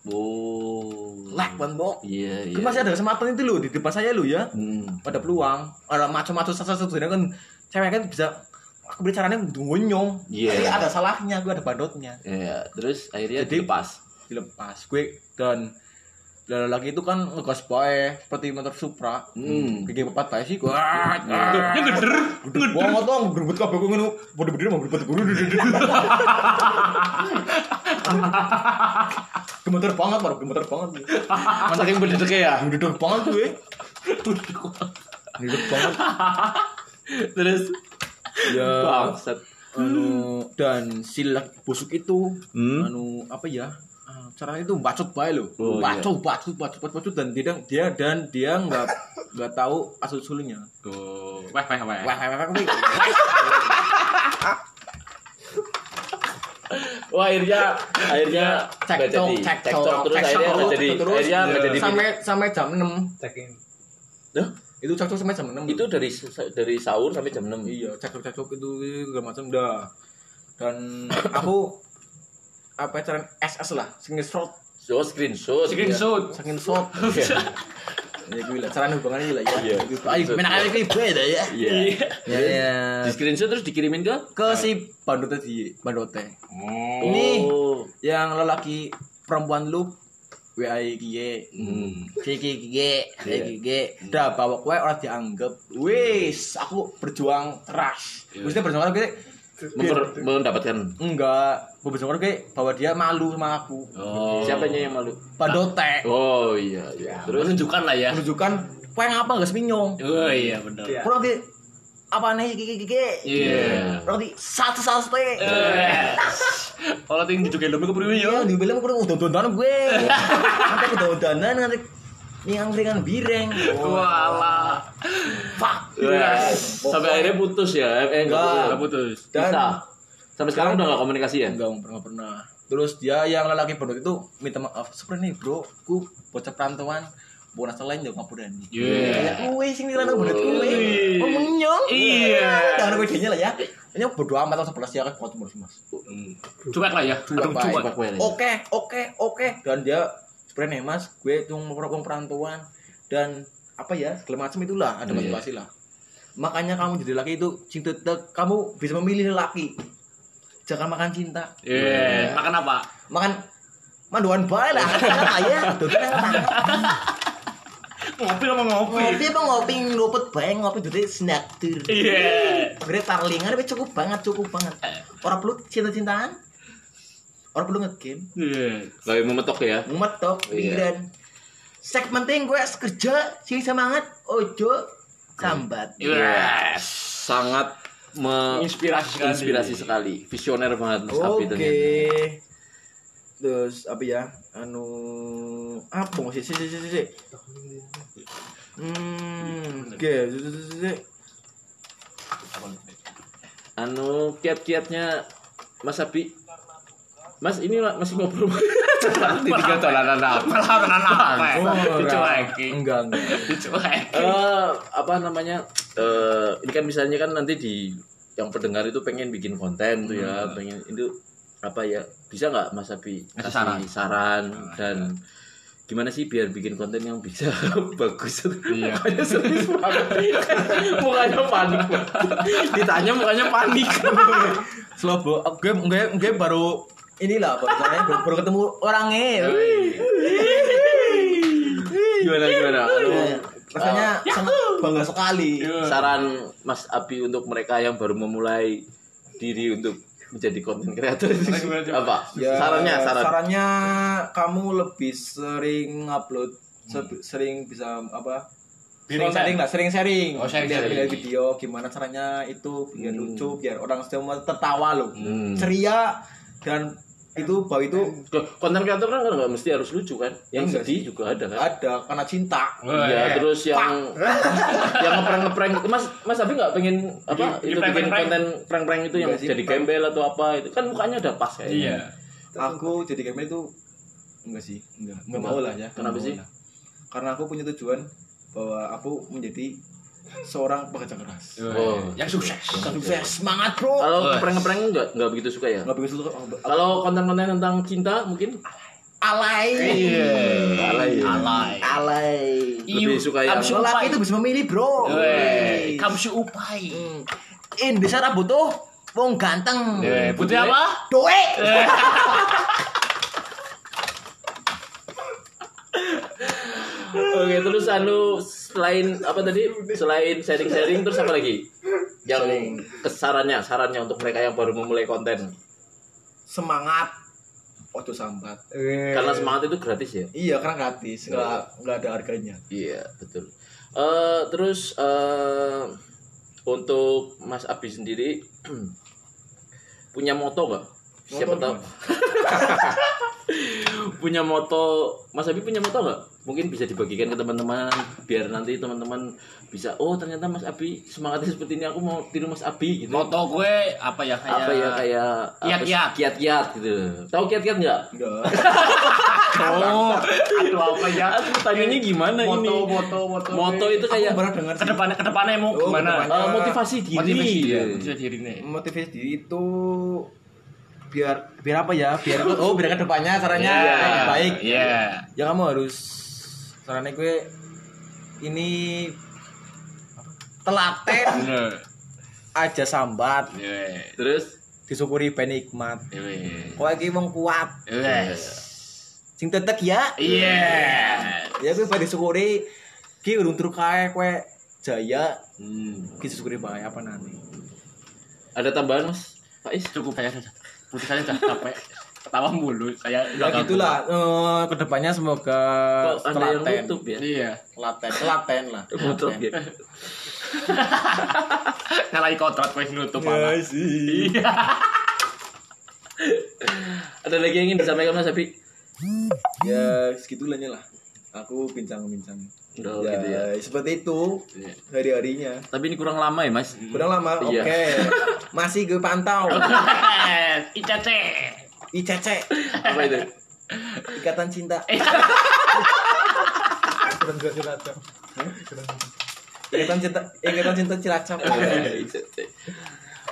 [SPEAKER 1] Oh.
[SPEAKER 2] lek ban bok
[SPEAKER 1] Iya, iya.
[SPEAKER 2] Masih ada kesempatan itu loh di depan saya lo ya
[SPEAKER 1] Hmm.
[SPEAKER 2] ada peluang ada macam-macam satu-satu kan cewek kan bisa aku beri caranya ngunyong
[SPEAKER 1] Iya.
[SPEAKER 2] Jadi ada salahnya gue ada badotnya.
[SPEAKER 1] Iya, terus akhirnya
[SPEAKER 2] Jadi-
[SPEAKER 1] dilepas.
[SPEAKER 2] dilepas. Gue dan dan lagi itu kan ngegas bae seperti motor Supra.
[SPEAKER 1] Hmm.
[SPEAKER 2] gigi papat bae sih gue ya geder geder banget dong gerbet kabeh gue ngono bodoh bener mau gerbet gue gemeter banget baru gemeter banget.
[SPEAKER 1] Saking berdedeknya ya.
[SPEAKER 2] gemeter banget gue. Gemeter banget.
[SPEAKER 1] Terus
[SPEAKER 2] ya
[SPEAKER 1] bangsat.
[SPEAKER 2] anu dan si laki busuk itu
[SPEAKER 1] Hmm.
[SPEAKER 2] anu apa ya ah, caranya itu bacot bae lo
[SPEAKER 1] Oh, iya.
[SPEAKER 2] bacot bacot bacot bacot bacot dan dia dia dan dia nggak nggak tahu asal usulnya
[SPEAKER 3] weh weh.
[SPEAKER 2] wah wah wah wah
[SPEAKER 1] Wah, akhirnya akhirnya
[SPEAKER 2] cek
[SPEAKER 1] nggak
[SPEAKER 2] cok
[SPEAKER 1] jadi.
[SPEAKER 2] cek
[SPEAKER 1] cek
[SPEAKER 2] cok
[SPEAKER 1] terus akhirnya nggak jadi
[SPEAKER 2] terus
[SPEAKER 1] akhirnya nggak jadi
[SPEAKER 2] sampai sampai jam 6
[SPEAKER 4] cekin
[SPEAKER 1] Hah?
[SPEAKER 2] Itu cek cok sampai jam 6
[SPEAKER 1] itu dari dari sahur sampai jam 6
[SPEAKER 2] iya cek cok cek cok itu segala macam dah. Dan aku apa cara SS lah screenshot.
[SPEAKER 1] So screenshot.
[SPEAKER 3] Screenshot.
[SPEAKER 2] screenshot. Ya gue lah cara hubungannya lah ya.
[SPEAKER 1] Iya.
[SPEAKER 2] ayo main aja kayak beda ya.
[SPEAKER 1] Iya.
[SPEAKER 2] Ya ya
[SPEAKER 1] di screenshot terus dikirimin ke?
[SPEAKER 2] Ke si bandote di bandote.
[SPEAKER 3] Oh.
[SPEAKER 2] Ini.
[SPEAKER 1] oh
[SPEAKER 2] yang lelaki perempuan lu WA gie
[SPEAKER 1] hmm.
[SPEAKER 2] Ciki gie
[SPEAKER 1] Iya.
[SPEAKER 2] gie dah bawa kue orang dianggap wis aku berjuang keras. Maksudnya berjuang keras
[SPEAKER 1] Memper- mendapatkan?
[SPEAKER 2] Enggak. Gue berjuang keras bahwa dia malu sama aku.
[SPEAKER 3] Oh.
[SPEAKER 1] siapanya yang malu?
[SPEAKER 2] Bandote
[SPEAKER 1] oh iya iya. Terus?
[SPEAKER 3] Menunjukkan lah ya.
[SPEAKER 2] menunjukkan kue ngapa nggak seminyong
[SPEAKER 3] Oh iya benar.
[SPEAKER 4] Iya.
[SPEAKER 2] kurang di apa nih gigi gigi
[SPEAKER 3] Iya.
[SPEAKER 2] di satu satu
[SPEAKER 3] Eh. Kalau ting juga helmnya ke priwe
[SPEAKER 2] Iya,
[SPEAKER 3] yo.
[SPEAKER 2] di bilang udah udah udah gue. Nanti udah udah nanti yang ringan bireng.
[SPEAKER 3] Walah.
[SPEAKER 2] Fuck.
[SPEAKER 1] Yes. sampai akhirnya putus ya eh enggak
[SPEAKER 2] Enggak.
[SPEAKER 1] putus.
[SPEAKER 2] Dan-
[SPEAKER 1] bisa sampai sekarang udah nggak komunikasi ya
[SPEAKER 2] Enggak, enggak pernah. Terus dia yang lelaki bodoh itu minta maaf. Sebenarnya bro, ku bocah perantauan mau nasa lain juga berani.
[SPEAKER 3] Iya.
[SPEAKER 2] Kayak kue sing nilai bodoh kue.
[SPEAKER 3] Iya.
[SPEAKER 2] Oh.
[SPEAKER 3] Iya.
[SPEAKER 2] Jangan bedanya lah ya. Ini bodoh amat tahun 11 ya kan kuat mas mas.
[SPEAKER 3] Cuek lah ya.
[SPEAKER 2] Cuek.
[SPEAKER 3] Cuek,
[SPEAKER 1] cuek.
[SPEAKER 2] Oke, oke, oke. Dan dia sebenarnya mas, gue tuh mau perantauan dan apa ya segala macam itulah ada
[SPEAKER 1] Iya.
[SPEAKER 2] motivasi lah. Makanya kamu jadi laki itu cinta kamu bisa memilih laki. Jangan makan cinta,
[SPEAKER 3] Iya. Makan apa?
[SPEAKER 2] makan manduan bae lah. Kenapa ya?
[SPEAKER 3] Ngopi sama ngopi.
[SPEAKER 2] Ngopi apa ngopi ngeruput bae ngopi duduk snack tur.
[SPEAKER 3] Iya.
[SPEAKER 2] Akhirnya tarlingan tapi cukup banget, cukup banget. Orang perlu cinta-cintaan. Orang perlu ngegame.
[SPEAKER 3] Iya.
[SPEAKER 1] Gak memetok ya
[SPEAKER 2] Metok,
[SPEAKER 1] Iya.
[SPEAKER 2] pikiran. Sek penting gue kerja, sing semangat, ojo sambat.
[SPEAKER 3] Yes.
[SPEAKER 1] sangat me-
[SPEAKER 3] Inspirasi sekali.
[SPEAKER 1] inspirasi sekali. Visioner banget Mas Abi
[SPEAKER 2] Oke. Terus apa ya? Anu apa sih sih sih sih sih. Hmm, oke, sih, sih, sih, sih.
[SPEAKER 1] Anu kiat-kiatnya Mas Abi. Mas ini ma- masih ngobrol. Tiga tolanan apa?
[SPEAKER 3] Pelawanan apa?
[SPEAKER 2] Oh,
[SPEAKER 3] Dicuekin.
[SPEAKER 2] enggak, enggak.
[SPEAKER 3] Dicuekin.
[SPEAKER 1] Eh, apa namanya? Eh, ini kan misalnya kan nanti di yang pendengar itu pengen bikin konten tuh ya, pengen itu apa ya? Bisa nggak Mas Abi
[SPEAKER 3] Kasih saran.
[SPEAKER 1] saran, dan gimana sih biar bikin konten yang bisa bagus?
[SPEAKER 3] Iya.
[SPEAKER 1] Mukanya serius banget. mukanya panik. Ditanya mukanya panik.
[SPEAKER 2] Slow bro, gue gue gue baru inilah bahasanya baru, baru ketemu orangnya.
[SPEAKER 1] gimana gimana? Anu,
[SPEAKER 2] Rasanya sangat bangga sekali.
[SPEAKER 1] saran Mas Abi untuk mereka yang baru memulai diri untuk menjadi konten kreator. Apa?
[SPEAKER 2] Ya,
[SPEAKER 1] sarannya saran.
[SPEAKER 2] sarannya kamu lebih sering upload se- sering bisa apa? Sering sharing lah sering sharing.
[SPEAKER 3] Oh, sharing,
[SPEAKER 2] lihat video gimana caranya itu biar lucu biar orang semua tertawa loh.
[SPEAKER 1] Hmm.
[SPEAKER 2] ceria dan itu bahwa itu
[SPEAKER 1] konten kreator kan nggak mesti harus lucu kan yang
[SPEAKER 2] Enggak
[SPEAKER 1] sedih juga ada kan
[SPEAKER 2] ada karena cinta
[SPEAKER 1] Iya,
[SPEAKER 3] eh.
[SPEAKER 1] terus yang yang ngeprank ngeprank Mas Mas Abi nggak pengen apa
[SPEAKER 3] Bikin-
[SPEAKER 1] itu
[SPEAKER 3] bikin
[SPEAKER 1] bikin konten prank-prank itu yang
[SPEAKER 2] Enggak sih,
[SPEAKER 1] jadi
[SPEAKER 2] prank.
[SPEAKER 1] gembel atau apa itu kan mukanya udah pas kayaknya.
[SPEAKER 3] Iya.
[SPEAKER 2] aku jadi gamer itu enggak sih enggak enggak mau lah ya
[SPEAKER 1] Kenapa
[SPEAKER 2] Enggak
[SPEAKER 1] sih?
[SPEAKER 2] lah. karena aku punya tujuan bahwa aku menjadi seorang pekerja keras
[SPEAKER 1] Oh.
[SPEAKER 3] Yang sukses.
[SPEAKER 2] sukses semangat bro
[SPEAKER 1] Kalau
[SPEAKER 3] Wes.
[SPEAKER 1] ngeprank-ngeprank nggak nggak begitu suka ya.
[SPEAKER 2] nggak begitu suka
[SPEAKER 1] Kalau konten-konten tentang cinta mungkin
[SPEAKER 2] alay
[SPEAKER 3] Iya.
[SPEAKER 1] alay.
[SPEAKER 3] Alay.
[SPEAKER 2] alay
[SPEAKER 1] Lebih suka yang
[SPEAKER 3] Kamsu
[SPEAKER 2] lelaki
[SPEAKER 3] upai.
[SPEAKER 2] itu bisa memilih bro
[SPEAKER 3] Weh, Kamsu upai.
[SPEAKER 2] Hmm. Indonesia butuh wong ganteng
[SPEAKER 3] Eh, putih apa?
[SPEAKER 2] Doe.
[SPEAKER 1] Oke, terus anu selain apa tadi? Selain sharing-sharing terus apa lagi? Yang kesarannya, sarannya untuk mereka yang baru memulai konten.
[SPEAKER 2] semangat Ojo sambat
[SPEAKER 1] Karena semangat itu gratis ya.
[SPEAKER 2] iya karena gratis nggak nggak ada harganya
[SPEAKER 1] Iya, betul. Eh terus eh untuk Mas Abi sendiri punya moto nggak? Siapa
[SPEAKER 2] Moto
[SPEAKER 1] tahu? punya moto, Mas Abi punya moto nggak? Mungkin bisa dibagikan ke teman-teman biar nanti teman-teman bisa oh ternyata Mas Abi semangatnya seperti ini aku mau tiru Mas Abi gitu.
[SPEAKER 3] Moto gue apa ya kayak
[SPEAKER 1] apa ya kayak
[SPEAKER 3] Kiat-kiat.
[SPEAKER 1] kiat-kiat gitu. Tahu kiat-kiat nggak?
[SPEAKER 2] enggak
[SPEAKER 3] Oh, aduh apa ya?
[SPEAKER 1] Aku tanyanya gimana
[SPEAKER 3] Moto,
[SPEAKER 1] ini?
[SPEAKER 3] moto, moto.
[SPEAKER 1] Moto itu kayak
[SPEAKER 2] pernah dengar
[SPEAKER 3] ke depannya ke depannya mau
[SPEAKER 2] Oh,
[SPEAKER 3] gimana?
[SPEAKER 2] depannya.
[SPEAKER 1] eh, motivasi diri.
[SPEAKER 3] Motivasi diri
[SPEAKER 2] motivasi diri itu biar biar apa ya biar oh biar ke depannya caranya
[SPEAKER 1] Iya.
[SPEAKER 2] lebih baik
[SPEAKER 3] Iya.
[SPEAKER 2] ya kamu harus sarannya gue ini telaten aja sambat
[SPEAKER 3] Iya.
[SPEAKER 1] Terus
[SPEAKER 2] disyukuri penikmat
[SPEAKER 3] Iya.
[SPEAKER 2] kowe iki wong kuat
[SPEAKER 3] Yes.
[SPEAKER 2] sing tetek ya
[SPEAKER 3] Iya.
[SPEAKER 2] ya gue pada disyukuri ki urung turu kae kowe jaya
[SPEAKER 1] hmm,
[SPEAKER 2] ki disyukuri bae apa nanti
[SPEAKER 1] ada tambahan Mas Faiz?
[SPEAKER 3] Cukup saya saja. Putih saya sudah capek. Ketawa mulu. Saya
[SPEAKER 2] ya gitulah eh, ke depannya semoga
[SPEAKER 1] Kok Anda yang
[SPEAKER 2] telaten
[SPEAKER 1] ya?
[SPEAKER 3] Iya.
[SPEAKER 2] telaten telaten lah
[SPEAKER 1] Nutup ya.
[SPEAKER 3] Nyalai kontrak wis nutup apa?
[SPEAKER 2] sih
[SPEAKER 3] Iya.
[SPEAKER 1] Ada lagi yang ingin disampaikan Mas Abi?
[SPEAKER 2] ya segitulahnya lah aku bincang-bincang
[SPEAKER 1] Oh,
[SPEAKER 2] ya,
[SPEAKER 1] gitu ya.
[SPEAKER 2] seperti itu
[SPEAKER 3] Iya.
[SPEAKER 2] hari-harinya
[SPEAKER 1] Tapi ini kurang lama ya Mas?
[SPEAKER 2] kurang lama oke
[SPEAKER 1] Iya.
[SPEAKER 2] masih gue pantau
[SPEAKER 3] ICC.
[SPEAKER 2] ICC
[SPEAKER 1] Apa itu?
[SPEAKER 2] ikatan cinta ikatan cinta ikatan cinta cilacap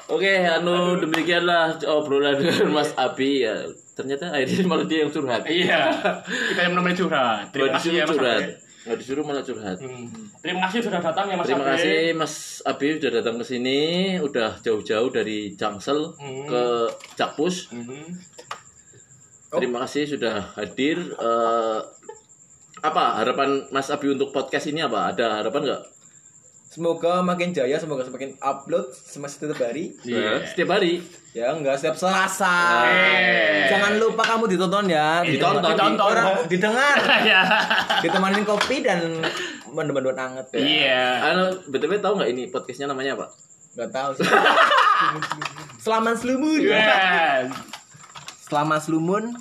[SPEAKER 1] Oke, anu demikianlah obrolan dengan Mas Abi ya. Ternyata akhirnya malah dia yang curhat.
[SPEAKER 3] Iya. Kita yang namanya curhat. Terima kasih ya Mas
[SPEAKER 1] curhat.
[SPEAKER 3] Abi.
[SPEAKER 1] Nggak disuruh malah curhat.
[SPEAKER 3] Hmm. Terima kasih sudah datang ya Mas
[SPEAKER 1] Terima
[SPEAKER 3] Abi.
[SPEAKER 1] kasih Mas Abi sudah datang ke sini, udah jauh-jauh dari Jangsel
[SPEAKER 3] Hmm.
[SPEAKER 1] ke Jakpus.
[SPEAKER 3] Mhm.
[SPEAKER 1] Terima kasih sudah hadir. Eh, apa harapan Mas Abi untuk podcast ini apa? Ada harapan nggak?
[SPEAKER 2] Semoga makin jaya semoga semakin upload semasa setiap hari
[SPEAKER 3] Iya.
[SPEAKER 1] Eh, Setiap hari.
[SPEAKER 2] ya enggak setiap selasa
[SPEAKER 3] Eh.
[SPEAKER 2] jangan lupa kamu ditonton ya
[SPEAKER 1] Ditonton.
[SPEAKER 3] Ditonton.
[SPEAKER 2] Orang didengar
[SPEAKER 3] Ya.
[SPEAKER 2] ditemanin kopi dan mendem-mendem anget
[SPEAKER 3] Iya.
[SPEAKER 1] Anu, btw tahu nggak ini podcastnya namanya apa?
[SPEAKER 2] Enggak tahu sih. Selamat selumun.
[SPEAKER 3] Yes.
[SPEAKER 2] Selama selumun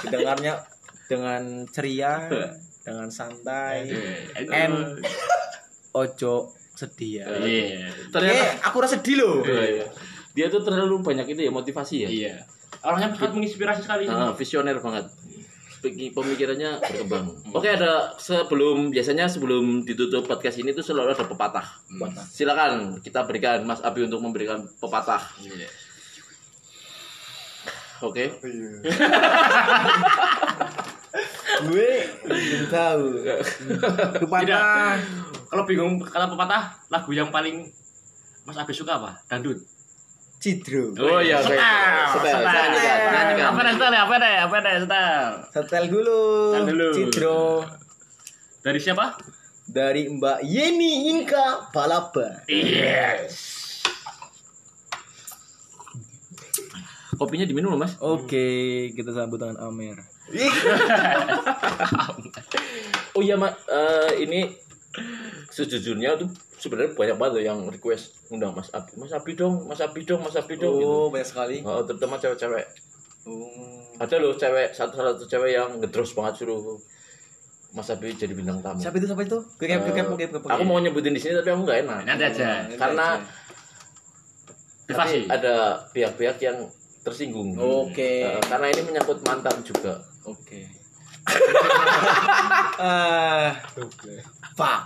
[SPEAKER 2] didengarnya dengan ceria, dengan santai. And ojo sedih ya.
[SPEAKER 3] Iya.
[SPEAKER 1] Ternyata
[SPEAKER 2] Eh, aku rasa sedih loh.
[SPEAKER 1] Iya, iya. dia tuh terlalu banyak itu ya motivasi ya.
[SPEAKER 3] Iya. Orangnya sangat menginspirasi sekali.
[SPEAKER 1] Ah, visioner banget. Pemikirannya berkembang. Oke, ada sebelum biasanya sebelum ditutup podcast ini tuh selalu ada pepatah. Silakan kita berikan Mas Abi untuk memberikan pepatah.
[SPEAKER 3] Iya.
[SPEAKER 1] Oke.
[SPEAKER 2] Gue belum tahu. Pepatah.
[SPEAKER 3] Kalau bingung kata pepatah, lagu yang paling Mas Abi suka apa? Dangdut.
[SPEAKER 2] Cidro.
[SPEAKER 1] Oh iya. Setel,
[SPEAKER 3] Setel. Apa deh, setel? Apa deh? Apa deh, setel.
[SPEAKER 2] Setel dulu.
[SPEAKER 3] Setel dulu.
[SPEAKER 2] Cidro.
[SPEAKER 3] Dari siapa?
[SPEAKER 2] Dari Mbak Yeni Inka Balaba.
[SPEAKER 3] Yes.
[SPEAKER 1] Kopinya diminum loh, Mas.
[SPEAKER 2] Oke, kita sambut dengan Amer.
[SPEAKER 1] Oh iya, Mak. Eh, ini sejujurnya tuh sebenarnya banyak banget loh yang request undang Mas Abi. Mas Abi dong, Mas Abi dong, Mas Abi dong gitu.
[SPEAKER 2] Oh, banyak sekali.
[SPEAKER 1] Oh, terutama cewek-cewek.
[SPEAKER 2] Oh.
[SPEAKER 1] Ada loh cewek satu satu cewek yang ngedros banget suruh Mas Abi jadi bintang tamu.
[SPEAKER 2] Siapa itu? Siapa itu? Gue kepo kepo kepo.
[SPEAKER 1] aku mau nyebutin di sini tapi aku nggak enak.
[SPEAKER 3] Nanti aja.
[SPEAKER 1] Karena
[SPEAKER 3] Privasi.
[SPEAKER 1] nanti ada pihak-pihak yang tersinggung.
[SPEAKER 2] Oke.
[SPEAKER 1] Eh, karena ini menyangkut mantan juga.
[SPEAKER 2] Oke. Ah, Pak.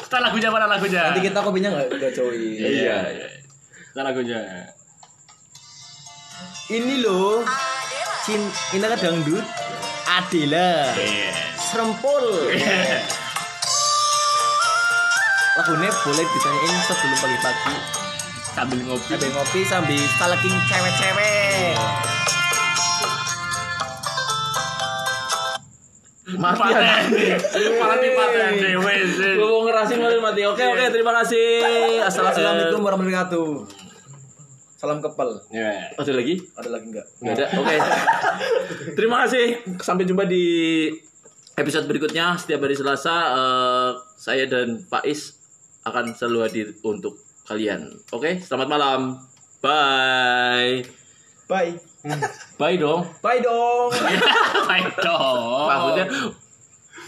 [SPEAKER 3] Setel lagunya mana lagunya?
[SPEAKER 2] Nanti kita kopinya nggak nggak coy.
[SPEAKER 3] Iya, iya. Setel lagunya.
[SPEAKER 2] Ini loh. Cin, ini kan dangdut. Adela.
[SPEAKER 3] Yes.
[SPEAKER 2] Serempul. Lagunya boleh ditanyain sebelum pagi-pagi.
[SPEAKER 3] Sambil ngopi.
[SPEAKER 2] Sambil ngopi sambil stalking cewek-cewek.
[SPEAKER 1] Mati.
[SPEAKER 3] Malah dipaten dewe sih.
[SPEAKER 1] Gue mau ngerasin mati mati. Oke oke terima kasih.
[SPEAKER 2] Assalamualaikum warahmatullahi wabarakatuh. Salam kepel.
[SPEAKER 3] Iya.
[SPEAKER 1] Ada lagi?
[SPEAKER 2] Ada lagi enggak?
[SPEAKER 1] Nggak ada. Oke. Terima kasih. Sampai jumpa di episode berikutnya. Setiap hari Selasa eh, saya dan Faiz akan selalu hadir untuk kalian. Oke, selamat malam. Bye.
[SPEAKER 2] Bye.
[SPEAKER 1] Bye dong.
[SPEAKER 2] Bye dong.
[SPEAKER 3] Baik dong.
[SPEAKER 1] Maksudnya